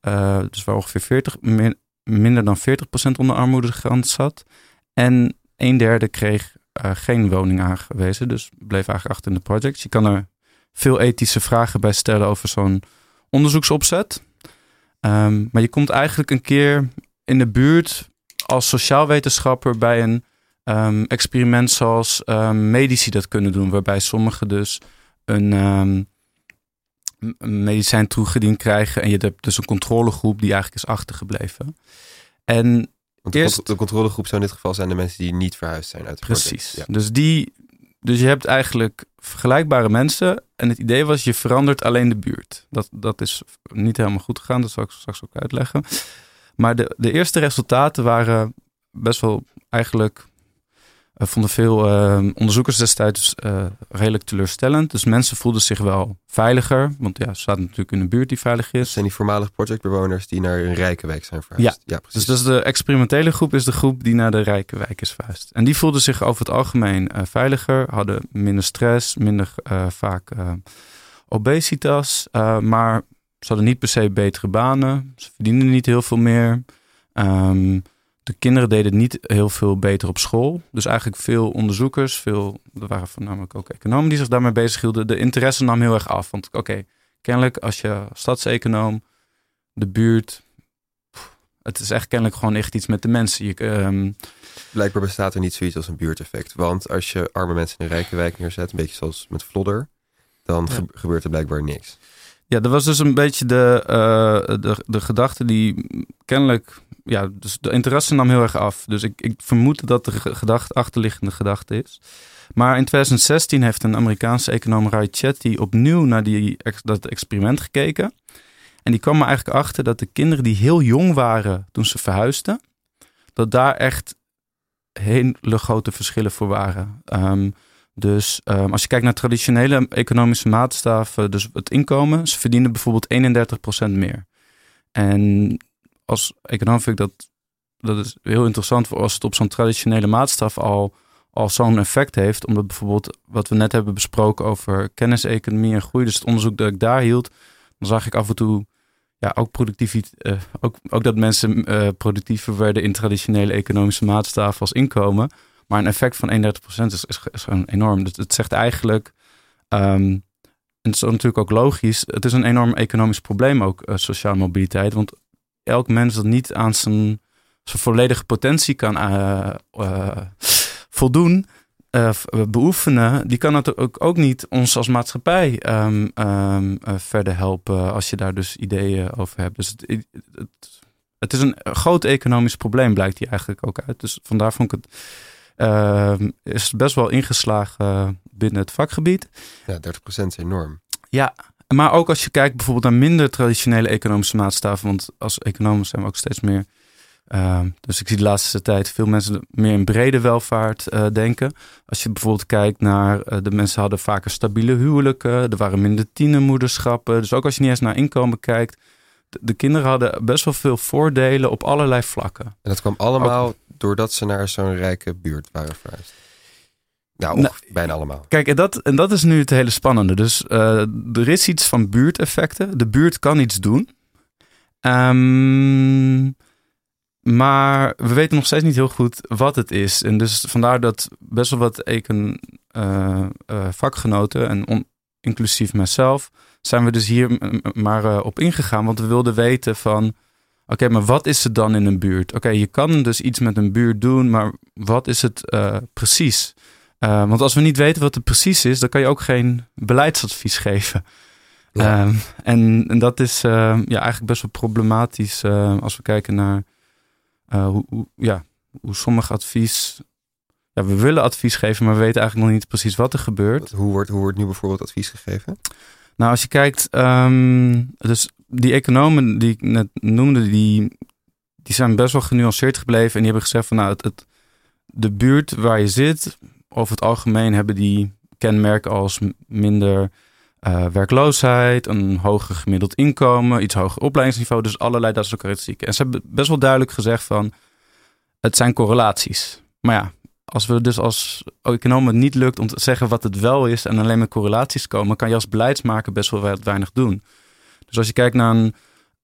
Eh, dus waar ongeveer 40, min- minder dan 40% onder armoedegrens zat. En een derde kreeg eh, geen woning aangewezen. Dus bleef eigenlijk achter in de project. Je kan er veel ethische vragen bij stellen over zo'n onderzoeksopzet. Ehm, maar je komt eigenlijk een keer in de buurt als sociaal wetenschapper bij een ehm, experiment zoals ehm, medici dat kunnen doen. Waarbij sommigen dus een, een medicijn toegediend krijgen. En je hebt dus een controlegroep die eigenlijk is achtergebleven. En Want de, Eerst- cont- de controlegroep zou in dit geval zijn de mensen die niet verhuisd zijn uit de. Precies. Ja. Dus, die, dus je hebt eigenlijk vergelijkbare mensen. En het idee was, je verandert alleen de buurt. Dat, dat is niet helemaal goed gegaan. Dat zal ik straks ook uitleggen. Maar de, de eerste resultaten waren best wel eigenlijk... eh, vonden veel eh, onderzoekers destijds eh, redelijk teleurstellend. Dus mensen voelden zich wel veiliger. Want ja, ze zaten natuurlijk in een buurt die veilig Dat is. zijn die voormalige projectbewoners die naar een rijke wijk zijn verhuisd. Ja, Dus, precies. dus de experimentele groep is de groep die naar de rijke wijk is verhuisd. En die voelden zich over het algemeen veiliger, hadden minder stress, minder vaak obesitas. maar ze hadden niet per se betere banen. Ze verdienden niet heel veel meer. Ehm, de kinderen deden het niet heel veel beter op school. Dus eigenlijk veel onderzoekers, veel, er waren voornamelijk ook economen die zich daarmee bezighielden. De interesse nam heel erg af. Want oké, kennelijk als je stadseconoom, de buurt, het is echt kennelijk gewoon echt iets met de mensen. Je, ehm, Blijkbaar bestaat er niet zoiets als een buurteffect. Want als je arme mensen in een rijke wijk neerzet, een beetje zoals met Vlodder, dan Ja. gebeurt er blijkbaar niks. Ja, dat was dus een beetje de, eh, de, de gedachte die kennelijk... Ja, dus de interesse nam heel erg af. Dus ik, ik vermoed dat de ge- gedachte, achterliggende gedachte is. Maar in 2016 heeft een Amerikaanse econoom Ray Chetty opnieuw naar die, dat experiment gekeken. En die kwam er eigenlijk achter dat de kinderen die heel jong waren toen ze verhuisden, dat daar echt hele grote verschillen voor waren. Ehm, dus ehm, als je kijkt naar traditionele economische maatstaven, dus het inkomen, ze verdienen bijvoorbeeld 31% meer. En als econoom vind ik dat, dat is heel interessant als het op zo'n traditionele maatstaf al, al zo'n effect heeft. Omdat bijvoorbeeld wat we net hebben besproken over kenniseconomie en groei, dus het onderzoek dat ik daar hield, dan zag ik af en toe ja, ook productiviteit, eh, ook, ook dat mensen eh, productiever werden in traditionele economische maatstaven als inkomen. Maar een effect van 31% is, is, gewoon enorm. Dus het zegt eigenlijk, ehm, en het is natuurlijk ook logisch, het is een enorm economisch probleem ook, eh, sociale mobiliteit. Want elk mens dat niet aan zijn, zijn volledige potentie kan eh, eh, voldoen, beoefenen, die kan het ook, niet ons als maatschappij ehm, ehm, eh, verder helpen als je daar dus ideeën over hebt. Dus het, het, het is een groot economisch probleem, blijkt hier eigenlijk ook uit. Dus vandaar vond ik het is best wel ingeslagen binnen het vakgebied. Ja, 30% is enorm. Maar ook als je kijkt bijvoorbeeld naar minder traditionele economische maatstaven. Want als economen zijn we ook steeds meer. ehm, dus ik zie de laatste tijd veel mensen meer in brede welvaart eh, denken. Als je bijvoorbeeld kijkt naar eh, de mensen hadden vaker stabiele huwelijken. Er waren minder tienermoederschappen. Dus ook als je niet eens naar inkomen kijkt. De, de kinderen hadden best wel veel voordelen op allerlei vlakken. En dat kwam allemaal doordat ze naar zo'n rijke buurt waren verhuisd. Nou, Nou, bijna allemaal. Kijk, en dat, en dat is nu het hele spannende. Dus eh, er is iets van buurteffecten. De buurt kan iets doen. Ehm, maar we weten nog steeds niet heel goed wat het is. En dus vandaar dat best wel wat econ, eh, eh, vakgenoten, en on- inclusief mijzelf, zijn we dus hier maar eh, op ingegaan. Want we wilden weten van, oké, maar wat is het dan in een buurt? Oké, je kan dus iets met een buurt doen, maar wat is het eh, precies? Uh, want als we niet weten wat het precies is, dan kan je ook geen beleidsadvies geven. Ja. Um, en, en, dat is uh, ja, eigenlijk best wel problematisch als we kijken naar hoe, hoe, ja, hoe sommig advies. Ja, we willen advies geven, maar we weten eigenlijk nog niet precies wat er gebeurt. Hoe wordt, hoe wordt nu bijvoorbeeld advies gegeven? Nou, als je kijkt, um, dus die economen die ik net noemde, die, die zijn best wel genuanceerd gebleven. En die hebben gezegd van nou, het, de buurt waar je zit, over het algemeen hebben die kenmerken als minder eh, werkloosheid, een hoger gemiddeld inkomen, iets hoger opleidingsniveau. Dus allerlei dat soort karakteristieken. En ze hebben best wel duidelijk gezegd van, het zijn correlaties. Maar ja, als we dus als economen het niet lukt om te zeggen wat het wel is en alleen met correlaties komen, kan je als beleidsmaker best wel weinig doen. Dus als je kijkt naar een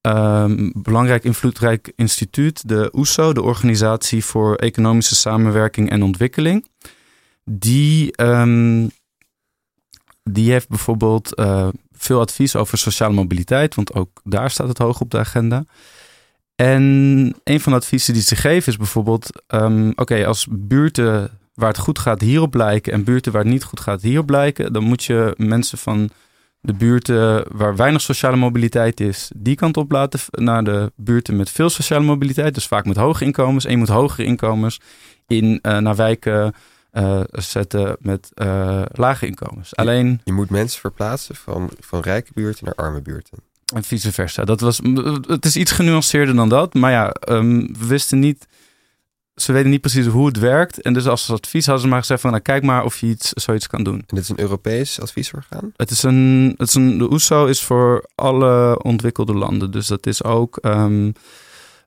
ehm, belangrijk invloedrijk instituut, de OESO, de Organisatie voor Economische Samenwerking en Ontwikkeling, die, ehm, die heeft bijvoorbeeld uh, veel advies over sociale mobiliteit, want ook daar staat het hoog op de agenda. En een van de adviezen die ze geven is bijvoorbeeld: um, oké, als buurten waar het goed gaat hierop lijken en buurten waar het niet goed gaat hierop lijken, dan moet je mensen van de buurten waar weinig sociale mobiliteit is, die kant op laten naar de buurten met veel sociale mobiliteit, dus vaak met hoge inkomens. En je moet hogere inkomens in uh, naar wijken uh, zetten met uh, lage inkomens. Alleen. Je moet mensen verplaatsen van, van rijke buurten naar arme buurten. En vice versa. Dat was, het is iets genuanceerder dan dat. Maar ja, um, we wisten niet. Ze weten niet precies hoe het werkt. En dus als advies hadden ze maar gezegd van... Nou, kijk maar of je iets, zoiets kan doen. En dit is een Europees adviesorgaan? Het is een, het is een... De OESO is voor alle ontwikkelde landen. Dus dat is ook... Um,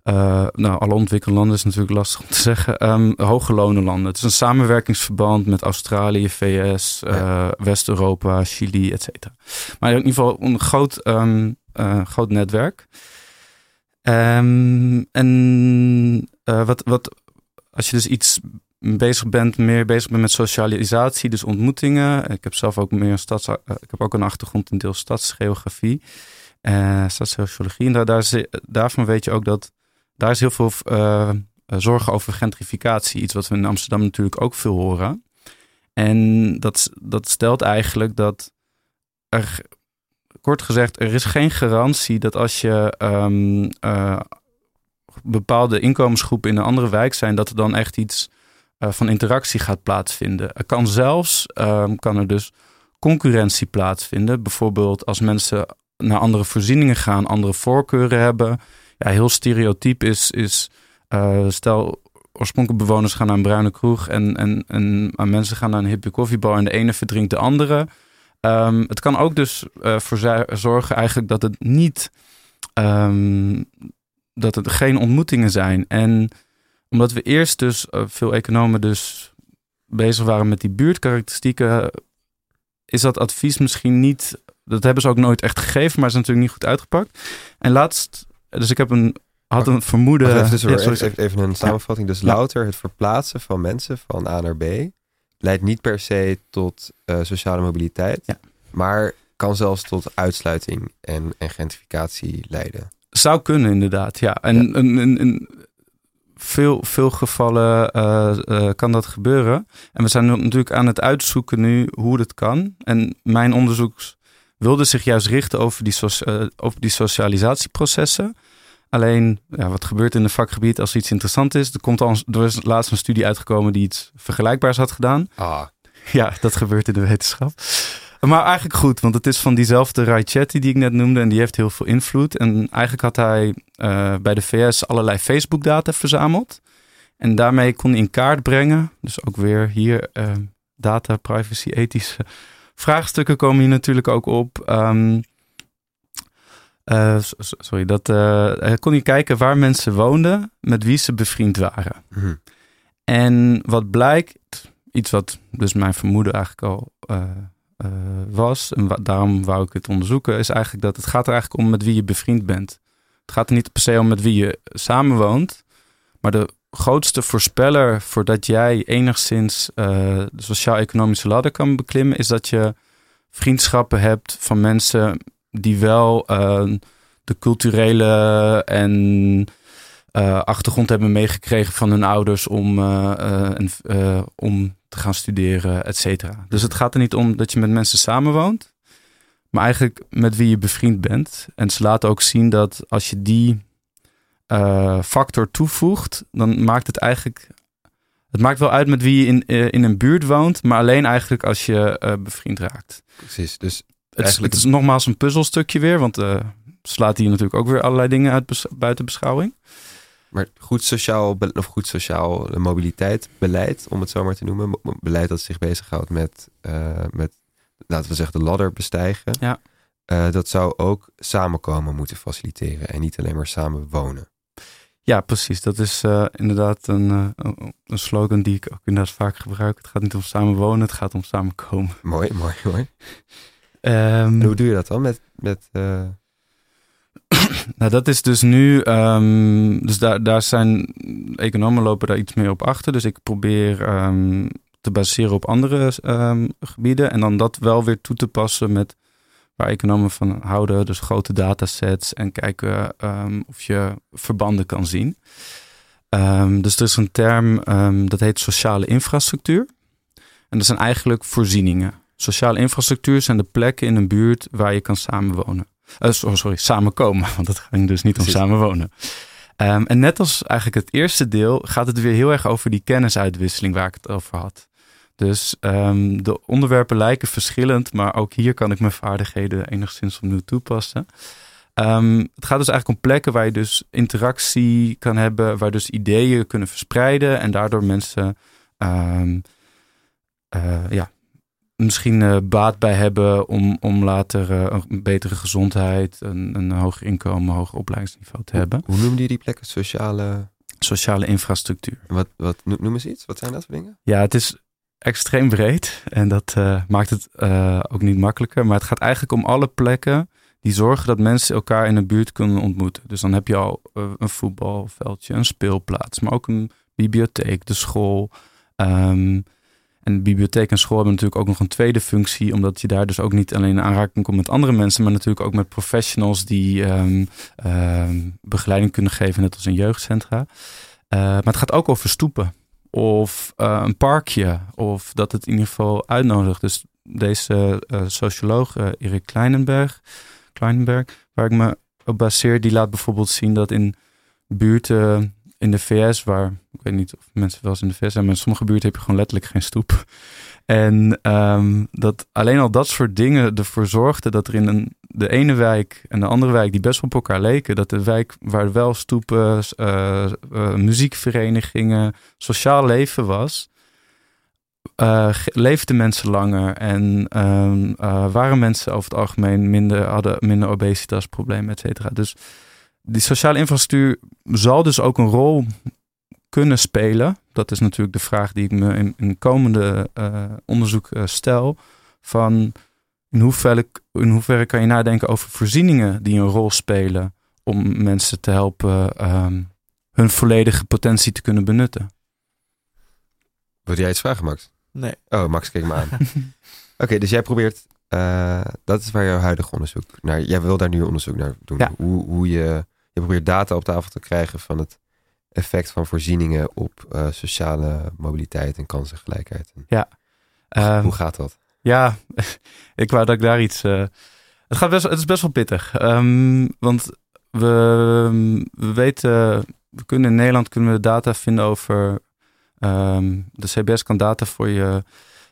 uh, nou, alle ontwikkelde landen is natuurlijk lastig om te zeggen. Um, hoge landen. Het is een samenwerkingsverband met Australië, VS, uh, ja. West-Europa, Chili, et cetera. Maar in ieder geval een groot um, groot netwerk. Um, en uh, wat, wat, als je dus iets bezig bent, meer bezig bent met socialisatie, dus ontmoetingen. Ik heb zelf ook meer stads, uh, ik heb ook een achtergrond in deel stadsgeografie, uh, stadssociologie. En daar, daar, daarvan weet je ook dat daar is heel veel zorgen over gentrificatie. Iets wat we in Amsterdam natuurlijk ook veel horen. En dat, dat stelt eigenlijk dat er kort gezegd, er is geen garantie dat als je um, uh, bepaalde inkomensgroepen in een andere wijk zijn, dat er dan echt iets uh, van interactie gaat plaatsvinden. Er kan zelfs, um, kan er dus concurrentie plaatsvinden. Bijvoorbeeld als mensen naar andere voorzieningen gaan, andere voorkeuren hebben. Ja, heel stereotyp is, is uh, stel oorspronkelijke bewoners gaan naar een bruine kroeg en, en, en mensen gaan naar een hippie koffiebar en de ene verdrinkt de andere. Um, het kan ook dus uh, voor zorgen eigenlijk dat het niet um, dat het geen ontmoetingen zijn. En omdat we eerst dus uh, veel economen dus bezig waren met die buurtkarakteristieken, is dat advies misschien niet. Dat hebben ze ook nooit echt gegeven, maar is natuurlijk niet goed uitgepakt. En laatst, dus ik heb een had een vermoeden. Even, dus ja, even, even, een samenvatting. Dus ja. louter het verplaatsen van mensen van A naar B leidt niet per se tot uh, sociale mobiliteit, ja. maar kan zelfs tot uitsluiting en, en gentrificatie leiden. Zou kunnen, inderdaad. Ja, en ja. In, in, in veel, veel gevallen uh, uh, kan dat gebeuren. En we zijn natuurlijk aan het uitzoeken nu hoe dat kan. En mijn onderzoek wilde zich juist richten over die, so over die socialisatieprocessen. Alleen, ja, wat gebeurt in een vakgebied als iets interessant is? Er, komt al, er is laatst een studie uitgekomen die iets vergelijkbaars had gedaan. Ah. Ja, dat gebeurt in de wetenschap. Maar eigenlijk goed, want het is van diezelfde Raichetti die ik net noemde en die heeft heel veel invloed. En eigenlijk had hij uh, bij de VS allerlei Facebook-data verzameld. En daarmee kon hij in kaart brengen, dus ook weer hier uh, data, privacy, ethische vraagstukken komen hier natuurlijk ook op. Um, uh, sorry, dat uh, kon je kijken waar mensen woonden met wie ze bevriend waren. Mm. En wat blijkt, iets wat dus mijn vermoeden eigenlijk al uh, was, en daarom wou ik het onderzoeken, is eigenlijk dat het gaat er eigenlijk om met wie je bevriend bent. Het gaat er niet per se om met wie je samenwoont, maar de grootste voorspeller voordat jij enigszins de sociaal-economische ladder kan beklimmen, is dat je vriendschappen hebt van mensen die wel uh, de culturele en uh, achtergrond hebben meegekregen van hun ouders om, uh, om te gaan studeren, et cetera. Dus het gaat er niet om dat je met mensen samenwoont, maar eigenlijk met wie je bevriend bent. En ze laten ook zien dat als je die factor toevoegt, dan maakt het eigenlijk het maakt wel uit met wie je in, in een buurt woont, maar alleen eigenlijk als je bevriend raakt. Precies, dus het is, het is, nogmaals een puzzelstukje weer, want uh, slaat hier natuurlijk ook weer allerlei dingen uit bes buiten beschouwing. Maar goed sociaal, of goed sociaal mobiliteitsbeleid, om het zo maar te noemen. Beleid dat zich bezighoudt met, uh, met laten we zeggen, de ladder bestijgen. Ja. Eh, dat zou ook samenkomen moeten faciliteren en niet alleen maar samen wonen. Ja, precies. Dat is eh, inderdaad een, eh, een- een slogan die ik ook inderdaad vaak gebruik. Het gaat niet om samen wonen, het gaat om samenkomen. Mooi, mooi, mooi. Ehm, hoe doe je dat dan met, met eh, Nou, dat is dus nu. ehm, dus daar, daar zijn. Economen lopen daar iets meer op achter. Dus ik probeer ehm, te baseren op andere gebieden. En dan dat wel weer toe te passen met waar economen van houden. Dus grote datasets en kijken of je verbanden kan zien. Dus er is een term dat heet sociale infrastructuur. En dat zijn eigenlijk voorzieningen. Sociale infrastructuur zijn de plekken in een buurt waar je kan samenwonen. So- sorry, samenkomen, want het ging dus niet Precies. om samenwonen. Ehm, en net als eigenlijk het eerste deel gaat het weer heel erg over die kennisuitwisseling waar ik het over had. Dus ehm, de onderwerpen lijken verschillend, maar ook hier kan ik mijn vaardigheden enigszins opnieuw toepassen. Ehm, het gaat dus eigenlijk om plekken waar je dus interactie kan hebben, waar dus ideeën kunnen verspreiden en daardoor mensen eh, ja, misschien eh, baat bij hebben om, om later eh, een betere gezondheid, een, een hoger inkomen, een hoger opleidingsniveau te hebben. hoe noemde je die plekken? Sociale, Sociale infrastructuur. wat, wat no- noemen ze iets? Wat zijn dat voor dingen? Ja, het is extreem breed en dat eh, maakt het ook niet makkelijker. Maar het gaat eigenlijk om alle plekken die zorgen dat mensen elkaar in de buurt kunnen ontmoeten. Dus dan heb je al een voetbalveldje, een speelplaats, maar ook een bibliotheek, de school. Ehm, en bibliotheek en school hebben natuurlijk ook nog een tweede functie, omdat je daar dus ook niet alleen in aanraking komt met andere mensen, maar natuurlijk ook met professionals die ehm, ehm, begeleiding kunnen geven, net als in jeugdcentra. Eh, maar het gaat ook over stoepen of eh, een parkje, of dat het in ieder geval uitnodigt. Dus deze eh, socioloog Erik Kleinenberg, Kleinenberg, waar ik me op baseer, die laat bijvoorbeeld zien dat in buurten in de VS, waar ik weet niet of mensen wel eens in de VS zijn, maar in sommige buurten heb je gewoon letterlijk geen stoep. En ehm, dat alleen al dat soort dingen ervoor zorgde dat er in een, de ene wijk en de andere wijk, die best wel op elkaar leken, dat de wijk waar wel stoepen, eh, eh, muziekverenigingen, sociaal leven was, ge- leefden mensen langer en ehm, eh, waren mensen over het algemeen minder, hadden minder obesitasproblemen, et cetera. Dus die sociale infrastructuur zal dus ook een rol kunnen spelen. Dat is natuurlijk de vraag die ik me in, in komende eh, onderzoek eh, stel. Van in hoeverre, in hoeverre kan je nadenken over voorzieningen die een rol spelen om mensen te helpen ehm, hun volledige potentie te kunnen benutten. Wil jij iets vragen, Max? Nee. Oh, Max, kijk me aan. Oké, dus jij probeert, eh, dat is waar jouw huidige onderzoek naar, jij wil daar nu onderzoek naar doen. Ja. Hoe, hoe je, je probeert data op tafel te krijgen van het effect van voorzieningen op eh, sociale mobiliteit en kansengelijkheid. En Ehm, hoe gaat dat? Ja, ik wou dat ik daar iets. eh, het, gaat best, het is best wel pittig. Ehm, want we, we weten, we kunnen in Nederland kunnen we data vinden over. ehm, de CBS kan data voor je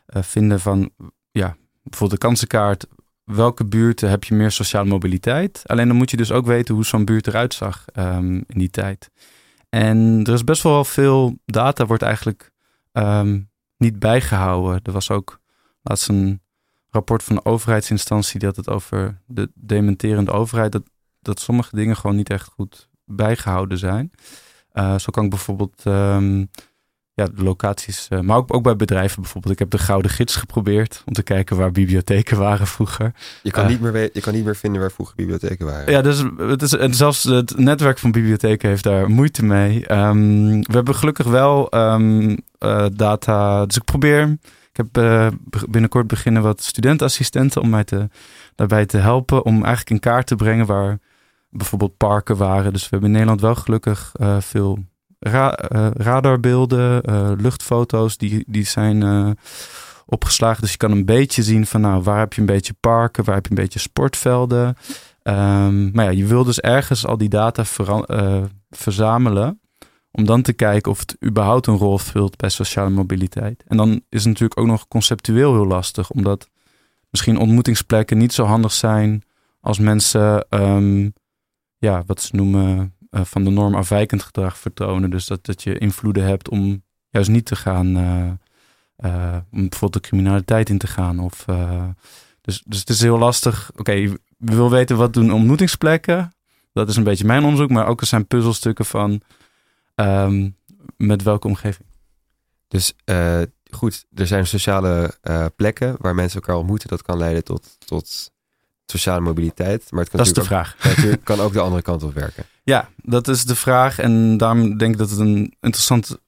eh, vinden van. Ja, bijvoorbeeld de kansenkaart. Welke buurten heb je meer sociale mobiliteit? Alleen dan moet je dus ook weten hoe zo'n buurt eruit zag ehm, in die tijd. En er is best wel veel data, wordt eigenlijk ehm, niet bijgehouden. Er was ook laatst een rapport van een overheidsinstantie had het over de dementerende overheid. Dat, dat sommige dingen gewoon niet echt goed bijgehouden zijn. Eh, zo kan ik bijvoorbeeld ehm, ja, de locaties, eh, maar ook, ook bij bedrijven bijvoorbeeld. Ik heb de Gouden Gids geprobeerd om te kijken waar bibliotheken waren vroeger. Je kan, Eh. niet, meer je kan niet meer vinden waar vroeger bibliotheken waren. Ja, dus het is, en zelfs het netwerk van bibliotheken heeft daar moeite mee. Ehm, we hebben gelukkig wel ehm, eh, data. Dus ik probeer. Ik heb binnenkort beginnen wat studentenassistenten om mij te, daarbij te helpen. Om eigenlijk in kaart te brengen waar bijvoorbeeld parken waren. Dus we hebben in Nederland wel gelukkig veel eh, radarbeelden, eh, luchtfoto's. Die, die zijn eh, opgeslagen. Dus je kan een beetje zien van nou, waar heb je een beetje parken, waar heb je een beetje sportvelden. Ehm, maar ja, je wil dus ergens al die data verzamelen. Om dan te kijken of het überhaupt een rol vult bij sociale mobiliteit. En dan is het natuurlijk ook nog conceptueel heel lastig. Omdat misschien ontmoetingsplekken niet zo handig zijn als mensen, ehm, ja, wat ze noemen, eh, van de norm afwijkend gedrag vertonen. Dus dat, dat je invloeden hebt om juist niet te gaan, eh, eh, om bijvoorbeeld de criminaliteit in te gaan. Of, dus, dus het is heel lastig. Oké, we willen weten wat doen ontmoetingsplekken. Dat is een beetje mijn onderzoek, maar ook er zijn puzzelstukken van ehm, met welke omgeving. Dus goed, er zijn sociale uh, plekken waar mensen elkaar ontmoeten. Dat kan leiden tot, tot sociale mobiliteit. Maar het kan dat is de ook, vraag. Het kan ook de andere kant op werken. Ja, dat is de vraag. En daarom denk ik dat het een interessant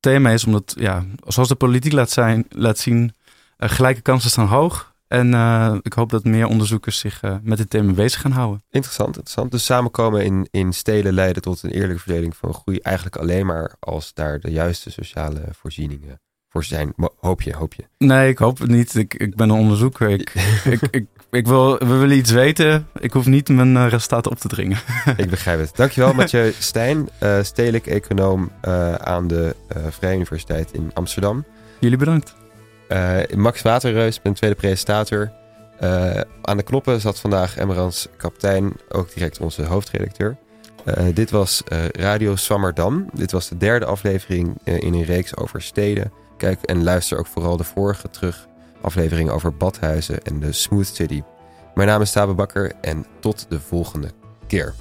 thema is. Omdat, ja, zoals de politiek laat, zijn, laat zien, uh, gelijke kansen staan hoog. En uh, ik hoop dat meer onderzoekers zich uh, met dit thema bezig gaan houden. Interessant, interessant. Dus samenkomen in, in steden leiden tot een eerlijke verdeling van groei. Eigenlijk alleen maar als daar de juiste sociale voorzieningen voor zijn. Hoop je, hoop je? Nee, ik hoop het niet. Ik, ik ben een onderzoeker. Ik, ik, ik, ik, wil, we willen iets weten. Ik hoef niet mijn uh, resultaten op te dringen. ik begrijp het. Dankjewel Mathieu Stijn, uh, stedelijk econoom uh, aan de Vrije Universiteit in Amsterdam. Jullie bedankt. Max Waterreus, ben tweede presentator. aan de knoppen zat vandaag Emmerans Kaptein, ook direct onze hoofdredacteur. dit was Radio Swammerdam. Dit was de derde aflevering in een reeks over steden. Kijk en luister ook vooral de vorige terug aflevering over badhuizen en de Smooth City. Mijn naam is Tabe Bakker en tot de volgende keer.